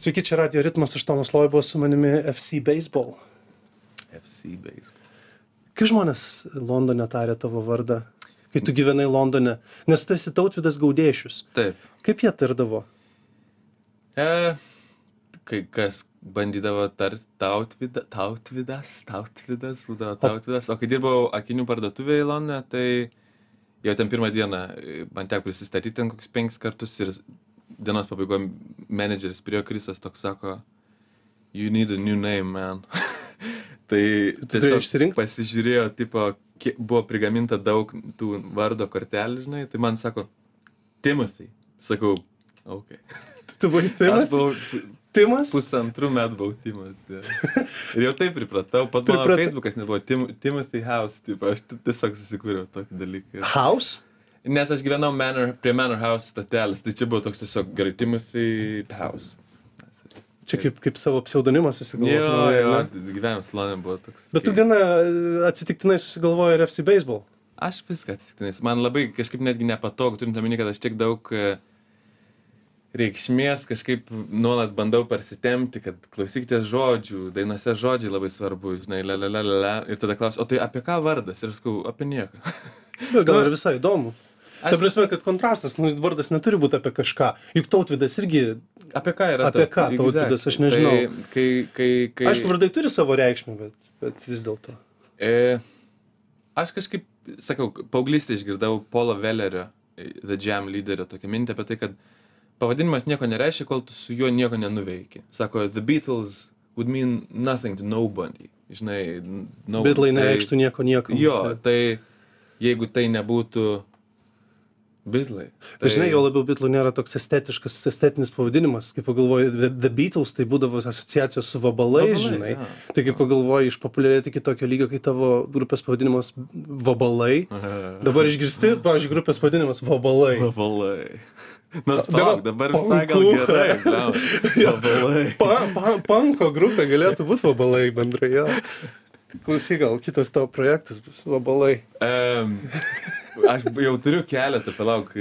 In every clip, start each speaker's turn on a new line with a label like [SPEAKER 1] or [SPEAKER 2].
[SPEAKER 1] Sveiki, čia Radio Ritmas, aš Tomas Loibos, su manimi FC Baseball.
[SPEAKER 2] FC Baseball.
[SPEAKER 1] Kaip žmonės Londone tarė tavo vardą, kai tu gyvenai Londone? Nes tu esi tautvidas gaudėšius.
[SPEAKER 2] Taip.
[SPEAKER 1] Kaip jie tardavo?
[SPEAKER 2] E, kai kas bandydavo tarti tautvida, tautvidas, tautvidas, būdavo tautvidas. O kai dirbau akinių parduotuvėje Londone, tai jau ten pirmą dieną e, man teko prisistatyti ten kokius penkis kartus ir dienos pabaigoje menedžeris prie Krisas toks sako, you need a new name, man. tai tiesiog pasižiūrėjo, tipo, kiek buvo prigaminta daug tų vardo kortelių, žinai, tai man sako, Timothy. Sakau, ok.
[SPEAKER 1] Tu buvai
[SPEAKER 2] Aš
[SPEAKER 1] Timas?
[SPEAKER 2] buvau
[SPEAKER 1] Timas?
[SPEAKER 2] pusantrų metų buvau Timas. Ja. Ir jau taip pripratau, pat mano
[SPEAKER 1] Pripratau.
[SPEAKER 2] Facebookas nebuvo Tim, Timothy House, tipo, aš ti- tiesiog susikūriau tokį dalyką.
[SPEAKER 1] House?
[SPEAKER 2] Nes aš gyvenau Manor, prie Manor House stotelės, tai čia buvo toks tiesiog gerai Timothy House.
[SPEAKER 1] Čia kaip, kaip savo pseudonimą
[SPEAKER 2] Jo,
[SPEAKER 1] susigalvojai.
[SPEAKER 2] jo,
[SPEAKER 1] ne?
[SPEAKER 2] gyvenimas Londone buvo toks.
[SPEAKER 1] Bet tu gana e, atsitiktinai susigalvojai ir FC Baseball.
[SPEAKER 2] Aš viską atsitiktinai. Man labai kažkaip netgi nepatogu, turint omeny, kad aš tiek daug e, reikšmės kažkaip nuolat bandau parsitemti, kad klausykite žodžių, dainose žodžiai labai svarbu, žinai, la. Ir tada klausiu, o tai apie ką vardas? Ir aš sakau, apie nieką.
[SPEAKER 1] Bet gal ir visai įdomu. Ta prasme, kad kontrastas, nu, vardas neturi būti apie kažką. Juk tautvidas irgi,
[SPEAKER 2] apie ką yra?
[SPEAKER 1] apie ką tautvydas, aš nežinau.
[SPEAKER 2] Tai, kai, kai, kai,
[SPEAKER 1] aišku, vardai turi savo reikšmę, bet, bet vis dėlto.
[SPEAKER 2] E, aš kažkaip, sakau, paauglystė išgirdau Polo Vellerio, e, The Jam lyderio, tokią mintį apie tai, kad pavadinimas nieko nereiškia, kol tu su juo nieko nenuveiki. Sako, The Beatles would mean nothing to nobody. Žinai, n- no,
[SPEAKER 1] Bitlai
[SPEAKER 2] tai-
[SPEAKER 1] nereikštų nieko niekam.
[SPEAKER 2] Jo,
[SPEAKER 1] tai
[SPEAKER 2] jeigu tai nebūtų Bitlai. Tai,
[SPEAKER 1] žinai, jo labiau bitlų nėra toks estetiškas, estetinis pavadinimas. Kai pagalvoji, The, Beatles tai būdavo asociacijos su vabalais,
[SPEAKER 2] Vabalai,
[SPEAKER 1] žinai.
[SPEAKER 2] jo.
[SPEAKER 1] Tai kai pagalvoji, išpopuliarėti iki tokio lygio, kai tavo grupės pavadinimas vabalai. Dabar išgirsti, pavyzdžiui, grupės pavadininas vabalai.
[SPEAKER 2] Vabalai. Nors palauk, dabar visai gal gerai. Vabalai.
[SPEAKER 1] Pa, pa, panko grupė galėtų būti vabalai bendrai. Jo. Klausyk, gal kitas tavo projektas bus vabalai.
[SPEAKER 2] Um, aš jau turiu keletą, palauk.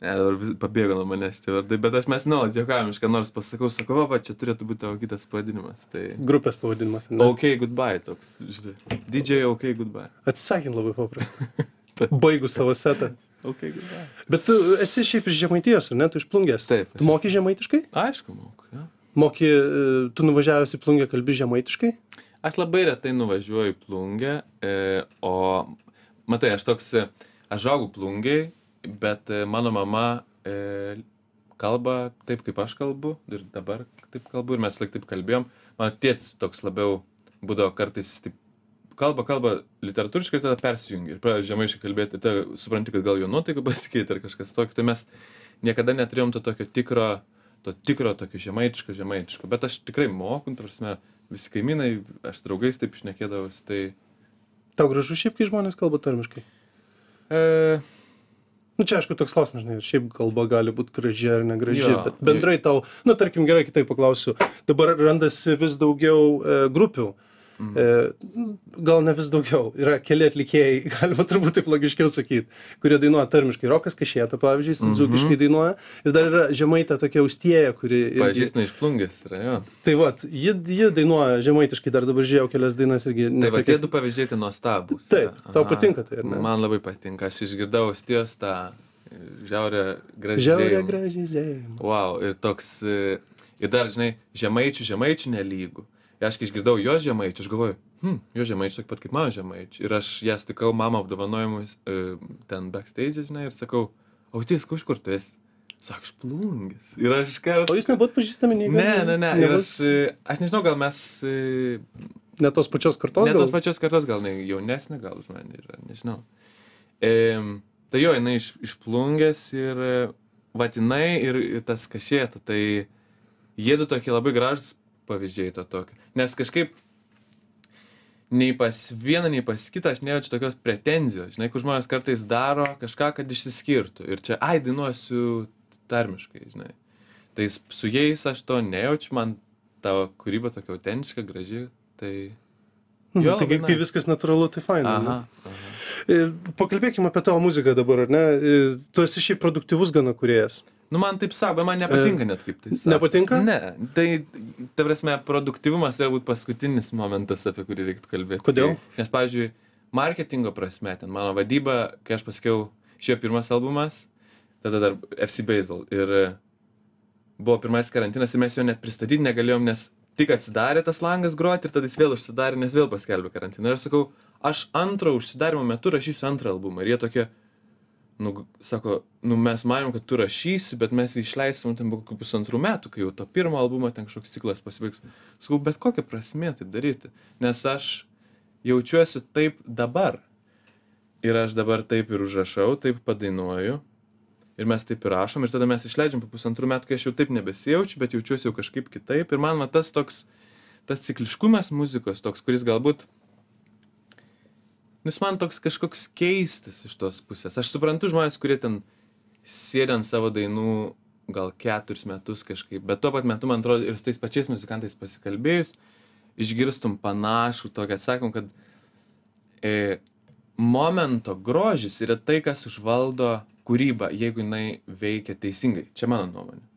[SPEAKER 2] Ne, dabar pabėgo nuo manęs vardai, bet aš mes nuolat juokavom, iš ką nors pasakau, sakau, va, va, čia turėtų būti tavo kitas pavadinimas. Tai
[SPEAKER 1] Grupės pavadinimas. Ne?
[SPEAKER 2] OK, goodbye toks, žinai. DJ OK, goodbye.
[SPEAKER 1] Atsisveikint labai paprasta. Baigus savo setą.
[SPEAKER 2] OK, goodbye.
[SPEAKER 1] Bet tu esi šiaip iš žemaitijos, ar ne? Tu iš plungės.
[SPEAKER 2] Taip,
[SPEAKER 1] Tu moki žemaitiškai?
[SPEAKER 2] Aišku, moku. Ja.
[SPEAKER 1] Moki, e, tu nuvažiavęs į plungę kalbi žemaitiškai?
[SPEAKER 2] Aš labai retai nuvažiuoju į plungę, e, o matai, aš toks, e, aš augau plungiai, bet e, mano mama e, kalba taip, kaip aš kalbu ir dabar taip kalbu ir mes laik taip kalbėjom. Mano tėtis toks labiau būdavo kartais taip kalba, kalba literatūriškai ir tada persijungia ir pradeda žemaiškai kalbėti, ir tada supranti, kad gal jo nuotaika pasikeitė ar kažkas tokio, tai mes niekada neturėjom to tokio tikro, to tikro tokio žemaitiško, žemaitiško, bet aš tikrai moku, prasme, visi kaimynai, aš draugais taip išnekėdavus, tai...
[SPEAKER 1] Tau gražu šiaip, kai žmonės kalba tarmiškai.
[SPEAKER 2] E,
[SPEAKER 1] Nu čia aišku toks klausimas, žinai, ir šiaip kalba gali būti graži ar negraži,
[SPEAKER 2] Jo.
[SPEAKER 1] bet bendrai tau, nu tarkim gerai, kitaip paklausiu, dabar randasi vis daugiau e, grupių.
[SPEAKER 2] Mm.
[SPEAKER 1] E, gal ne vis daugiau, yra keli atlikėjai, galima turbūt taip logiškiau sakyti, kurie dainuoja tarmiškai. Rokas Kašėta, pavyzdžiui,
[SPEAKER 2] Mhm.
[SPEAKER 1] dzūkiškai dainuoja. Ir dar yra žemaitė tokia austėja, kuri... irgi-
[SPEAKER 2] Pažįstina iš plungės yra, jo.
[SPEAKER 1] Tai va, ji, ji dainuoja žemaitiškai, dar dabar žiūrėjau kelias dainas irgi. ne
[SPEAKER 2] Tai va, tie du pavyzdžiai tai nuostabus.
[SPEAKER 1] Taip, tau
[SPEAKER 2] Aha.
[SPEAKER 1] patinka tai, ar ne?
[SPEAKER 2] Man labai patinka, aš išgirdau stijos tą e, žiaurę gražiai.
[SPEAKER 1] Žiaurė gražiai.
[SPEAKER 2] Wow, ir toks, e, ir dar, žinai, žemaičių, žemaičių nelygų. Ir aš kai išgirdau jos žemaičių, aš galvoju, hm, jo žemaičių tokie pat kaip mano žemaičių. Ir aš ją sutikau mamą apdovanojimus e, ten backstage, žinai, ir sakau, autis, iš kur tu esi? Sak, aš plungis. Ir aš iškart...
[SPEAKER 1] O jūs nebuvot pažįstami nei
[SPEAKER 2] Ne,
[SPEAKER 1] vieno?
[SPEAKER 2] ne, ne. Ir aš, e, aš nežinau, gal mes... e,
[SPEAKER 1] Ne tos pačios kartos?
[SPEAKER 2] Ne
[SPEAKER 1] gal?
[SPEAKER 2] tos pačios kartos, gal ne jaunesnė, gal už mane yra, nežinau. E, tai jo, jinai iš, iš plungės ir vatinai ir, ir tas kašėta, tai jie du tokie labai gražus pavyzdžiai to tokio. Nes kažkaip nei pas vieną, nei pas kitą aš nejaučiu tokios pretenzijos, žinai, kur žmonės kartais daro kažką, kad išsiskirtų. Ir čia, ai, dainuosiu tarmiškai, žinai. Tai su jais aš to nejaučiu, man tavo kūryba tokia autentiška, graži, tai...
[SPEAKER 1] Mhm,
[SPEAKER 2] Jo,
[SPEAKER 1] tai kai, viskas natūralu, tai faina.
[SPEAKER 2] Aha. aha.
[SPEAKER 1] Pakalbėkime apie tavo muziką dabar, ar ne? Tu esi šiaip produktyvus gana kuriejas.
[SPEAKER 2] Nu, man taip sako, man nepatinka net kaip tai. Sako.
[SPEAKER 1] E, Nepatinka?
[SPEAKER 2] Ne, tai, ta prasme, produktivumas yra būt paskutinis momentas, apie kurį reiktų kalbėti.
[SPEAKER 1] Kodėl?
[SPEAKER 2] Kai, nes, pavyzdžiui, marketingo prasme, ten mano vadyba, kai aš pasakiau, šio pirmas albumas, tada dar FC Baseball. Ir e, buvo pirmasis karantinas ir mes jo net pristatyti negalėjom, nes tik atsidarė tas langas groti ir tada jis vėl užsidarė, nes vėl paskelbė karantiną. Ir aš sakau, aš antro užsidarimo metu rašysiu antrą albumą. Ir jie tokie, nu, sako, nu, mes manom, kad tu rašysi, bet mes jį išleisim ten po kokių pusantrų metų, kai jau to pirmo albumo ten kažkoks ciklas pasibaigs. Sakau, bet kokia prasme taip daryti, nes aš jaučiuosi taip dabar. Ir aš dabar taip ir užrašau, taip padainuoju. Ir mes taip ir rašom, ir tada mes išleidžiam po pusantrų metų, kai aš jau taip nebesijaučiu, bet jaučiuosi jau kažkaip kitaip. Ir man va, tas toks, tas cikliškumas muzikos, toks, kuris galbūt Nes man toks kažkoks keistas iš tos pusės. Aš suprantu žmonės, kurie ten sėdė ant savo dainų gal keturis metus kažkaip, bet tuo pat metu, man atrodo, ir su tais pačiais muzikantais pasikalbėjus, išgirstum panašų tokį atsakymą, kad e, momento grožis yra tai, kas užvaldo kūrybą, jeigu jinai veikia teisingai. Čia mano nuomonė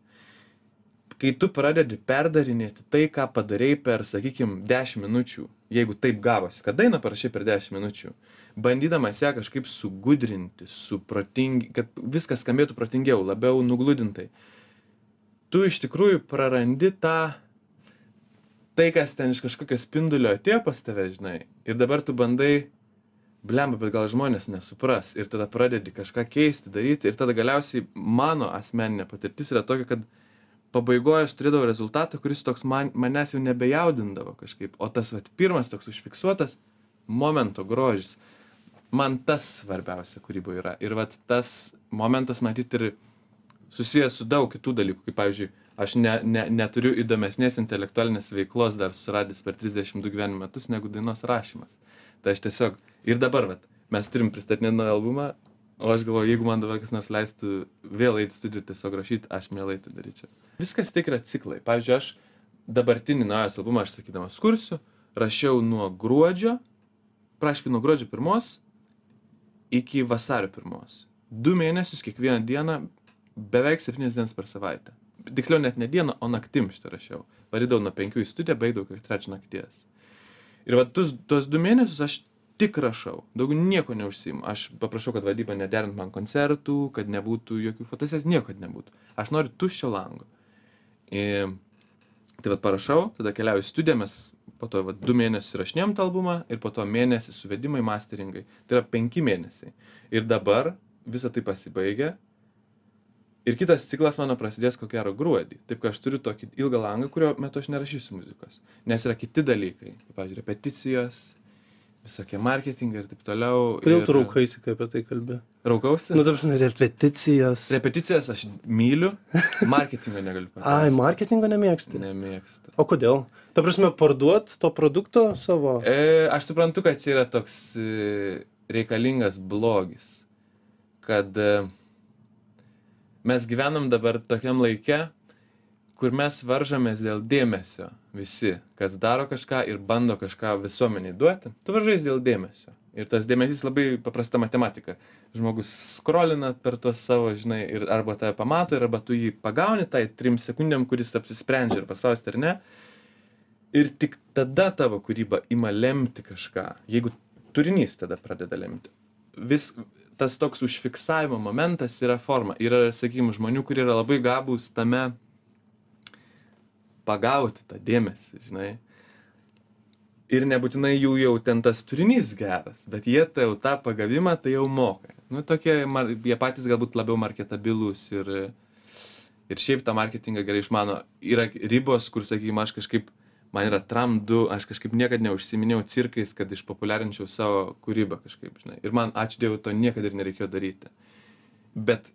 [SPEAKER 2] kai tu pradedi perdarinėti tai, ką padarei per, sakykime, 10 minučių, jeigu taip gavosi, kad dainą parašai per 10 minučių, bandydamas ją kažkaip sugudrinti, supratingi, kad viskas skambėtų protingiau, labiau nugludintai, tu iš tikrųjų prarandi tą, tai, kas ten iš kažkokio spindulio atėjo pas tave, žinai, ir dabar tu bandai, blemba, bet gal žmonės nesupras, ir tada pradedi kažką keisti, daryti, ir tada galiausiai mano asmeninė patirtis yra tokia, kad pabaigoj aš turėdavau rezultatą, kuris toks man, manęs jau nebejaudindavo kažkaip. O tas vat, pirmas toks užfiksuotas momento grožis, man tas svarbiausia kūryboje yra. Ir vat, tas momentas matyti ir susijęs su daug kitų dalykų, kaip pavyzdžiui, aš ne, ne, neturiu įdomesnės intelektualinės veiklos dar suradęs per 32 gyvenimo metus negu dainos rašymas. Tai aš tiesiog ir dabar, vat, mes turim pristatinėti naują albumą, o aš galvoju, jeigu man dabar kas nors leistų vėl eiti studijų tiesiog rašyti, aš mielai tai daryčiau viskas tik yra ciklai. Pavyzdžiui, aš dabartinį naujas albumą, aš sakydamas kursiu, rašiau nuo gruodžio, praškai nuo gruodžio pirmos iki vasario pirmos. Du mėnesius kiekvieną dieną, beveik septynias dienas per savaitę. Tiksliau net ne dieną, o naktim šitą rašiau. Varydavau nuo penkių į studiją, baigdavau kaip trečią nakties. Ir va tuos, tuos du mėnesius aš tik rašau, daugiau nieko neužsiimu. Aš paprašau, kad vadyba nederint man koncertų, kad nebūtų jokių fotosesijų, nieko kad nebūtų. Aš noriu tuščio lango. Ir, tai vad parašau, tada keliauju į studiją, mes po to vat, du mėnesius įrašinėjom tą albumą ir po to mėnesį suvedimai, masteringai. Tai yra penki mėnesiai. Ir dabar visa tai pasibaigia. Ir kitas ciklas mano prasidės ko gero gruodį. Taip, kad aš turiu tokį ilgą langą, kurio metu aš nerašysiu muzikos. Nes yra kiti dalykai. Pavyzdžiui, repeticijos, visokie marketingai ir taip toliau.
[SPEAKER 1] Kodėl
[SPEAKER 2] ir...
[SPEAKER 1] tu raukaisi, kai apie tai kalbė?
[SPEAKER 2] Raukausi?
[SPEAKER 1] Nu, tarsi, repeticijos.
[SPEAKER 2] Repeticijas aš myliu, marketingo negaliu
[SPEAKER 1] pakeisti. Ai, marketingo nemėgsti.
[SPEAKER 2] Nemėgstu.
[SPEAKER 1] O kodėl? Ta prasme, parduot to produkto savo?
[SPEAKER 2] E, aš suprantu, kad čia yra toks e, reikalingas blogis. Kad e, mes gyvenam dabar tokiam laikė, kur mes varžomės dėl dėmesio visi, kas daro kažką ir bando kažką visuomeniai duoti, tu varžais dėl dėmesio. Ir tas dėmesys labai paprasta matematika. Žmogus skrolina per tuos savo, žinai, ir arba tave pamato, arba tu jį pagauni tai trim sekundėm, kuris apsisprendžia ir paspausti ar ne. Ir tik tada tavo kūryba ima lemti kažką, jeigu turinys tada pradeda lemti. Vis tas toks užfiksavimo momentas yra forma. Yra, sakykime, žmonių, kurie yra labai gabūs tame pagauti tą dėmesį, žinai. Ir nebūtinai jų jau ten tas turinys geras, bet jie tai jau tą pagavimą tai jau moka. Nu, tokie, jie patys galbūt labiau marketabilus ir, ir šiaip tą marketingą gerai išmano. Yra ribos, kur, sakykime, aš kažkaip, man yra tram 2, aš kažkaip niekada neužsiminėjau cirkais, kad išpopuliarinčiau savo kūrybą kažkaip, žinai. Ir man, ačiū Dievui, to niekada ir nereikėjo daryti. Bet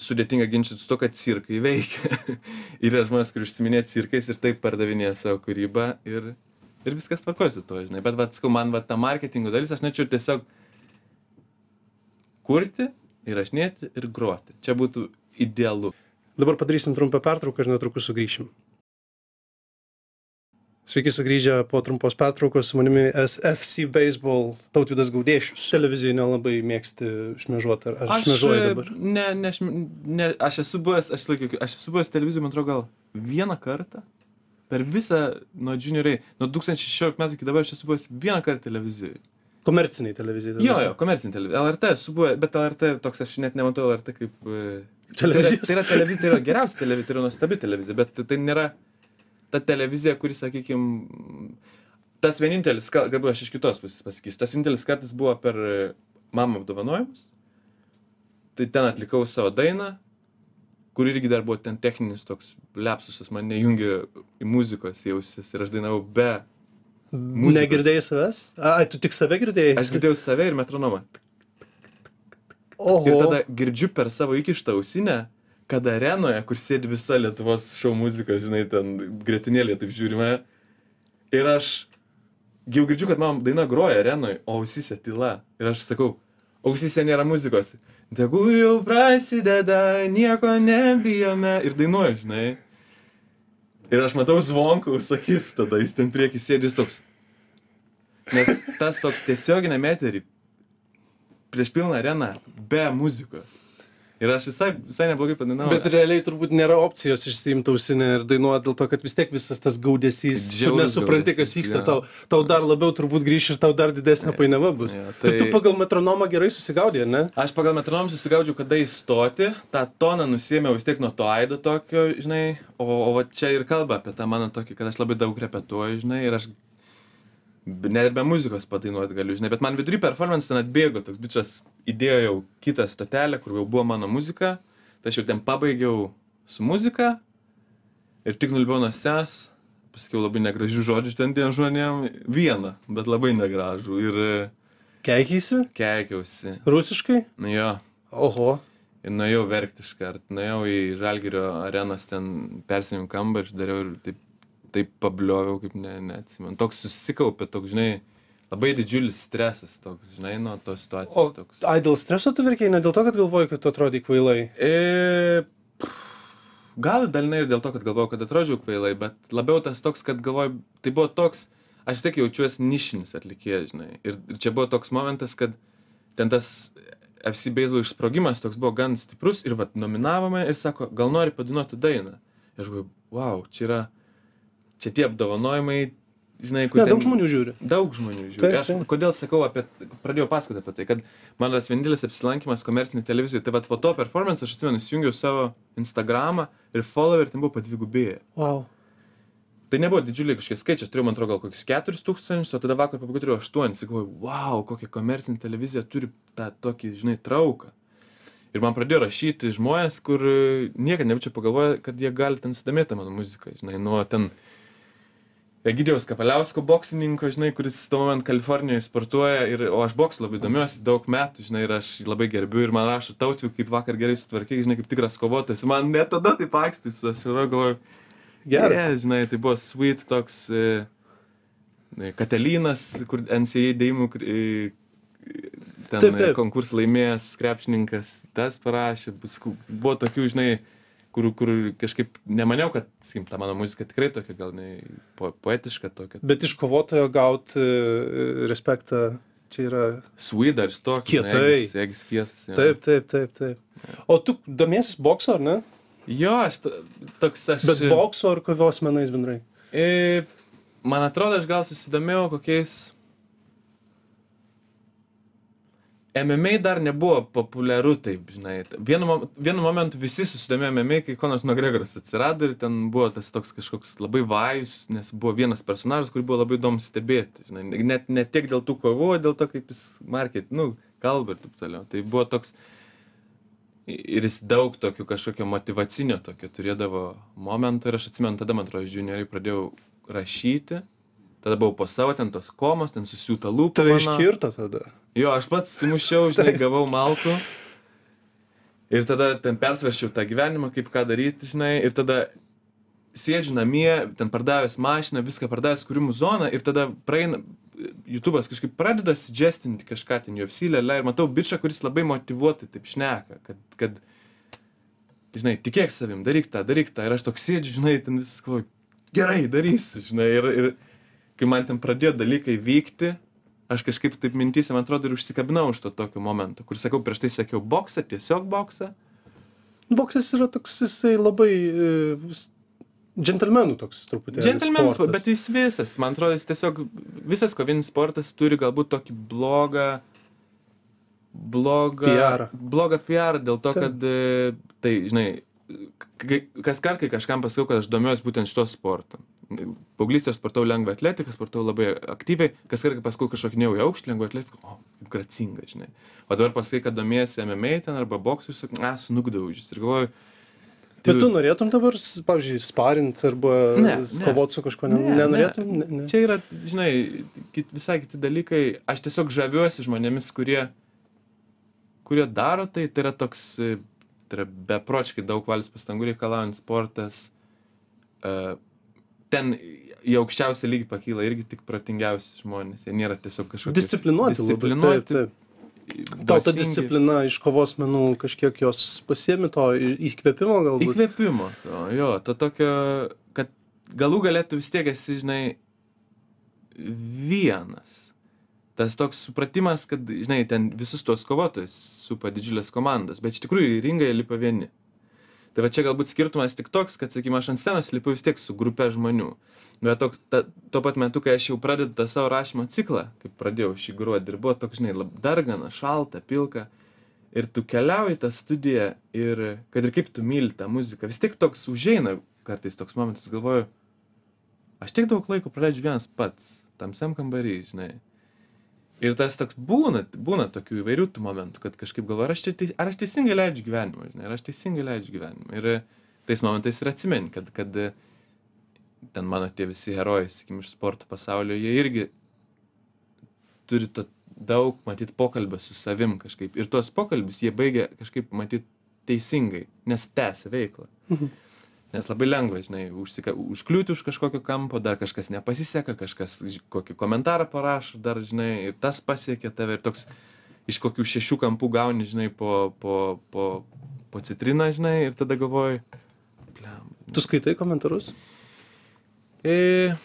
[SPEAKER 2] sudėtinga ginčytis su to, kad cirkai veikia. yra žmonės, kurie užsiminė cirkais ir taip pardavinėja savo kūrybą ir, ir viskas tvarkoja su to, žinai. Bet, va, sakau, man va, ta marketingo dalis, aš norėčiau tiesiog kurti, įrašinėti ir groti. Čia būtų idealu.
[SPEAKER 1] Dabar padarysim trumpą pertrauką ir netrukus sugrįšim. Sveiki sugrįžę po trumpos pertraukos su manimi FC Baseball Tautvidas Gaudėšius. Televizijoje nelabai mėgsti šmežuoti, ar, ar šmežuoji dabar?
[SPEAKER 2] Ne, ne, aš, ne, aš esu buvęs, aš laikiau, aš esu buvęs televizijoje, man atrodo, gal vieną kartą. Per visą nuo junioriai, nuo 2016 metų iki dabar aš esu buvęs vieną kartą televizijoje.
[SPEAKER 1] Komerciniai televizijai.
[SPEAKER 2] Jo, jo, komercinė televizija. LRT esu buvęs, bet LRT toks aš net nematau LRT kaip... e,
[SPEAKER 1] Televizijos.
[SPEAKER 2] Tai yra, tai yra televizija, tai yra geriausia televizija, tai yra nuostabi televizija, bet tai nėra ta televizija, kuri, sakykime, tas vienintelis, gal- galbūt aš iš kitos pusės pasakysiu, tas vienintelis kartas buvo per e, mamą apdovanojimus. Tai ten atlikau savo dainą, kur irgi dar buvo ten techninis toks lepsusas, man nejungė į muzikos jausis ir aš dainavau be. Muzikos.
[SPEAKER 1] Negirdėjai savęs? Ai, tu tik save girdėjai?
[SPEAKER 2] Aš girdėjau save ir metronomą.
[SPEAKER 1] Oho.
[SPEAKER 2] Ir tada girdžiu per savo įkištą ausinę, kad arenoje, kur sėdi visa Lietuvos šou muzika, žinai, ten gretinėlė taip žiūrime. Ir aš jau girdžiu, kad man daina groja arenoje, o ausise tyla. Ir aš sakau, ausise nėra muzikos. Tegu jau prasideda, nieko nebijome. Ir dainuoju, žinai. Ir aš matau zvonkaus akis, tada jis ten prieki sėdis toks. Nes tas toks tiesioginė meterį prieš pilną areną be muzikos. Ir aš visai, visai neblogai padainavau.
[SPEAKER 1] Bet realiai turbūt nėra opcijos išsiimti ausinę ir dainuoti dėl to, kad vis tiek visas tas gaudesys, tu nesupranti, kas
[SPEAKER 2] gaudesys,
[SPEAKER 1] vyksta
[SPEAKER 2] jo.
[SPEAKER 1] tau, tau dar labiau turbūt grįš ir tau dar didesnė painiava bus.
[SPEAKER 2] Jo,
[SPEAKER 1] Tai tu
[SPEAKER 2] tai-
[SPEAKER 1] pagal metronomą gerai susigaudė, ne?
[SPEAKER 2] Aš pagal metronomą susigaudžiau, kada įstoti, tą toną nusėmiau vis tiek nuo to aido tokio, žinai, o, o čia ir kalba apie tą mano tokį, kad aš labai daug repetuoju, žinai, ir aš net be muzikos padainuoti galiu, žinai, bet man vidury performance ten atbėgo, toks bičias įdėjo jau kitą stotelę, kur jau buvo mano muzika, tai aš jau ten pabaigiau su muzika ir tik nulipau nuo ses, pasakiau labai negražių žodžių ten tiem žmonėm, vieną, bet labai negražų ir e,
[SPEAKER 1] Keikysi?
[SPEAKER 2] keikiausi.
[SPEAKER 1] Rusiškai?
[SPEAKER 2] Nu jo,
[SPEAKER 1] Oho.
[SPEAKER 2] Ir nuėjau verkti iškart, nuėjau į Žalgirio arenas, ten persijim kambarį, dariau ir taip, taip pablioviau, kaip ne, neatsimenu. Toks susikaupė, toks, žinai, labai didžiulis stresas, toks, žinai, nuo tos
[SPEAKER 1] O,
[SPEAKER 2] situacijos. Toks.
[SPEAKER 1] ai, dėl streso tu verkiai, ne dėl to, kad galvoji, kad tu atrodai kvailai.
[SPEAKER 2] E, gal dalinai ir dėl to, kad galvojau, kad atrodžiau kvailai, bet labiau tas toks, kad galvoju, tai buvo toks, aš tiek jaučiuosi nišinis atlikėjas, žinai. Ir, ir čia buvo toks momentas, kad ten tas FC Baseball išsprogimas toks buvo gan stiprus ir vat nominavome ir sako, gal nori padainuoti dainą. Ir aš galvoju, wow, čia yra, čia tie apdovanojimai, žinai, kur...
[SPEAKER 1] Ne,
[SPEAKER 2] ten-
[SPEAKER 1] daug žmonių žiūri.
[SPEAKER 2] Daug žmonių žiūri.
[SPEAKER 1] Taip,
[SPEAKER 2] Aš
[SPEAKER 1] taip.
[SPEAKER 2] kodėl sakau apie, pradėjau pasakoti apie tai, kad mano vienintelis apsilankimas komercinėje televizijoje, tai po to performance aš atsimenu, įsijungiau savo Instagramą ir follower ten buvo padvigubėję.
[SPEAKER 1] Wow.
[SPEAKER 2] Tai nebuvo didžiuliai kažkokie skaičiai, aš turėjau, man atrodo, gal kokius 4 tūkstančius, o tada vakar pabaigai turėjau 8. Sakau, wow, kokia komercinė televizija turi tą tokį, žinai, trauką. Ir man pradėjo rašyti žmonės, kur niekada nebūčiau pagalvoję, kad jie gali ten sudomėti mano muziką, žinai, nuo ten Egidijaus Kapeliausko boksininko, žinai, kuris tuo momentu Kalifornijoje sportuoja, ir, o aš boksu labai domiuosi daug metų, žinai, ir aš labai gerbiu ir man rašo tautvių, kaip vakar gerai sutvarkiai, žinai, kaip tikras kovotojas. Man net tada taip akstys, aš galvoju,
[SPEAKER 1] Geras.
[SPEAKER 2] Yeah, žinai, tai buvo sweet toks e, e, Katelinas, kur NCA dėjimų e, ten
[SPEAKER 1] Taip, taip.
[SPEAKER 2] konkursą laimėjęs krepšininkas, tas parašė, buvo tokių, žinai, kur, kur kažkaip nemaniau, kad, sakykim, ta mano muzika tikrai tokia gal ne po, poetiška tokia.
[SPEAKER 1] Bet iš kovotojo gauti respektą čia yra.
[SPEAKER 2] Sweet dar stokis.
[SPEAKER 1] Kietai.
[SPEAKER 2] Jėgis kietas. jo.
[SPEAKER 1] Taip, taip, taip, taip. O tu domėsis bokso, ar ne?
[SPEAKER 2] Jo, aš to- toks aš.
[SPEAKER 1] Bet bokso ar kovos menais bendrai?
[SPEAKER 2] E, man atrodo, aš gal susidomėjau kokiais. MMA dar nebuvo populiaru taip, žinai. Vienu, vienu momentu visi susidomėjo MMA, kai Konas McGregoras atsirado ir ten buvo tas toks kažkoks labai vajus, nes buvo vienas personažas, kurį buvo labai įdomu stebėti. Žinai. Net ne tiek dėl tų kovų, dėl to, kaip jis market, nu, kalba ir taip toliau. Tai buvo toks ir jis daug tokių kažkokio motivacinio tokio turėdavo momentų ir aš atsimenu, tada man atrodo, junioriai pradėjau rašyti, tada buvau po savo ten tos komos, ten susiūta lūpa.
[SPEAKER 1] Tave iškirto tada.
[SPEAKER 2] Jo, aš pats simušiau, žinai, gavau malkų. Ir tada ten persvaršiau tą gyvenimą, kaip ką daryti, žinai, ir tada sėdžiu namie, ten pardavęs mašiną, viską pardavęs kūrimų zoną ir tada praeina, YouTube'as kažkaip pradeda suggestinti kažką ten UFC lėlė ir matau bičią, kuris labai motivuotai taip šneka, kad, kad, žinai, tikėk savim, daryk tą, daryk tą. Ir aš toks sėdžiu, žinai, ten viskas, gerai, darysiu, žinai, ir, ir kai man ten pradėjo dalykai vykti, aš kažkaip taip mintys, man atrodo, ir užsikabinau už to tokio momento, kur sakau, prieš tai sakiau boksą, tiesiog boksą.
[SPEAKER 1] Boksas yra toks, jisai labai e, džentelmenų toks truputį.
[SPEAKER 2] Džentelmenas, bet jis visas, man atrodo, jis tiesiog, visas kovinis sportas turi galbūt tokį blogą, blogą,
[SPEAKER 1] PR.
[SPEAKER 2] blogą PR dėl to,
[SPEAKER 1] Taip.
[SPEAKER 2] kad, e, tai, žinai, kas kart, kai kažkam pasakau, kad aš domiuosi būtent šito sportu. Paauglystėje sportau lengvą atletiką, sportau labai aktyviai, kas pasakau, kad šokinėjau į aukštį lengvą atletiką, o, kaip gracinga, žinai. O dabar pasakai, kad domiesi MMA ten arba boksu, sakai, na, snugdaužys. Ir galvoju,
[SPEAKER 1] Bet tu norėtum dabar, pavyzdžiui, sparint arba
[SPEAKER 2] Ne, ne.
[SPEAKER 1] kovoti su kažkuo, ne,
[SPEAKER 2] Ne,
[SPEAKER 1] nenorėtum? Ne, ne.
[SPEAKER 2] Čia yra, žinai, kit, visai kiti dalykai. Aš tiesiog žaviuosi žmonėmis, kurie, kurie daro tai. Tai yra toks, e, tai yra bepročiai daug valis pastangų reikalaujant sportas. E, Ten į aukščiausią lygį pakyla irgi tik protingiausi žmonės. Jie nėra tiesiog kažkokie.
[SPEAKER 1] Disciplinuoti.
[SPEAKER 2] Disciplinuoti.
[SPEAKER 1] Taip, taip. Tau ta disciplina iš kovos menų kažkiek jos pasiemi to įkvėpimo galbūt.
[SPEAKER 2] Įkvėpimo. to, Jo, to tokio, kad galų galėtų vis tiek esi, žinai, vienas. Tas toks supratimas, kad, žinai, ten visus tuos kovotojus supa didžiulės komandos, bet iš tikrųjų į ringą jie lipa vieni. Tai va čia galbūt skirtumas tik toks, kad, sakykime, aš ant scenos lipu vis tiek su grupė žmonių. Bet toks, ta, tuo pat metu, kai aš jau pradedu tą savo rašymo ciklą, kaip pradėjau šį gruodį, ir buvo toks, žinai, dargana, šalta, pilka, ir tu keliauji į tą studiją ir kad ir kaip tu myli tą muziką, vis tiek toks užeina kartais toks momentas, galvoju, aš tiek daug laiko praleidžiu vienas pats, tamsiam kambarį, žinai. Ir tas toks būna, būna tokių įvairių tų momentų, kad kažkaip galvoju, ar aš, čia, teis- ar aš teisingai leidžiu gyvenimą, žinai, ar aš teisingai leidžiu gyvenimą. Ir tais momentais ir atsimeni, kad, kad ten mano tie visi herojai, sakykim, iš sporto pasaulio, jie irgi turi to daug, matyt, pokalbio su savim kažkaip. Ir tuos pokalbius jie baigia kažkaip, matyt, teisingai, nes tęsia veiklą.
[SPEAKER 1] Mhm.
[SPEAKER 2] Nes labai lengva, žinai, užsika, užkliūti už kažkokio kampo, dar kažkas nepasiseka, kažkas kokį komentarą parašo, dar, žinai, ir tas pasiekia tave ir toks iš kokių šešių kampų gauni, žinai, po, po, po, po citriną, žinai, ir tada galvoji, blem.
[SPEAKER 1] Tu skaitai komentarus?
[SPEAKER 2] E,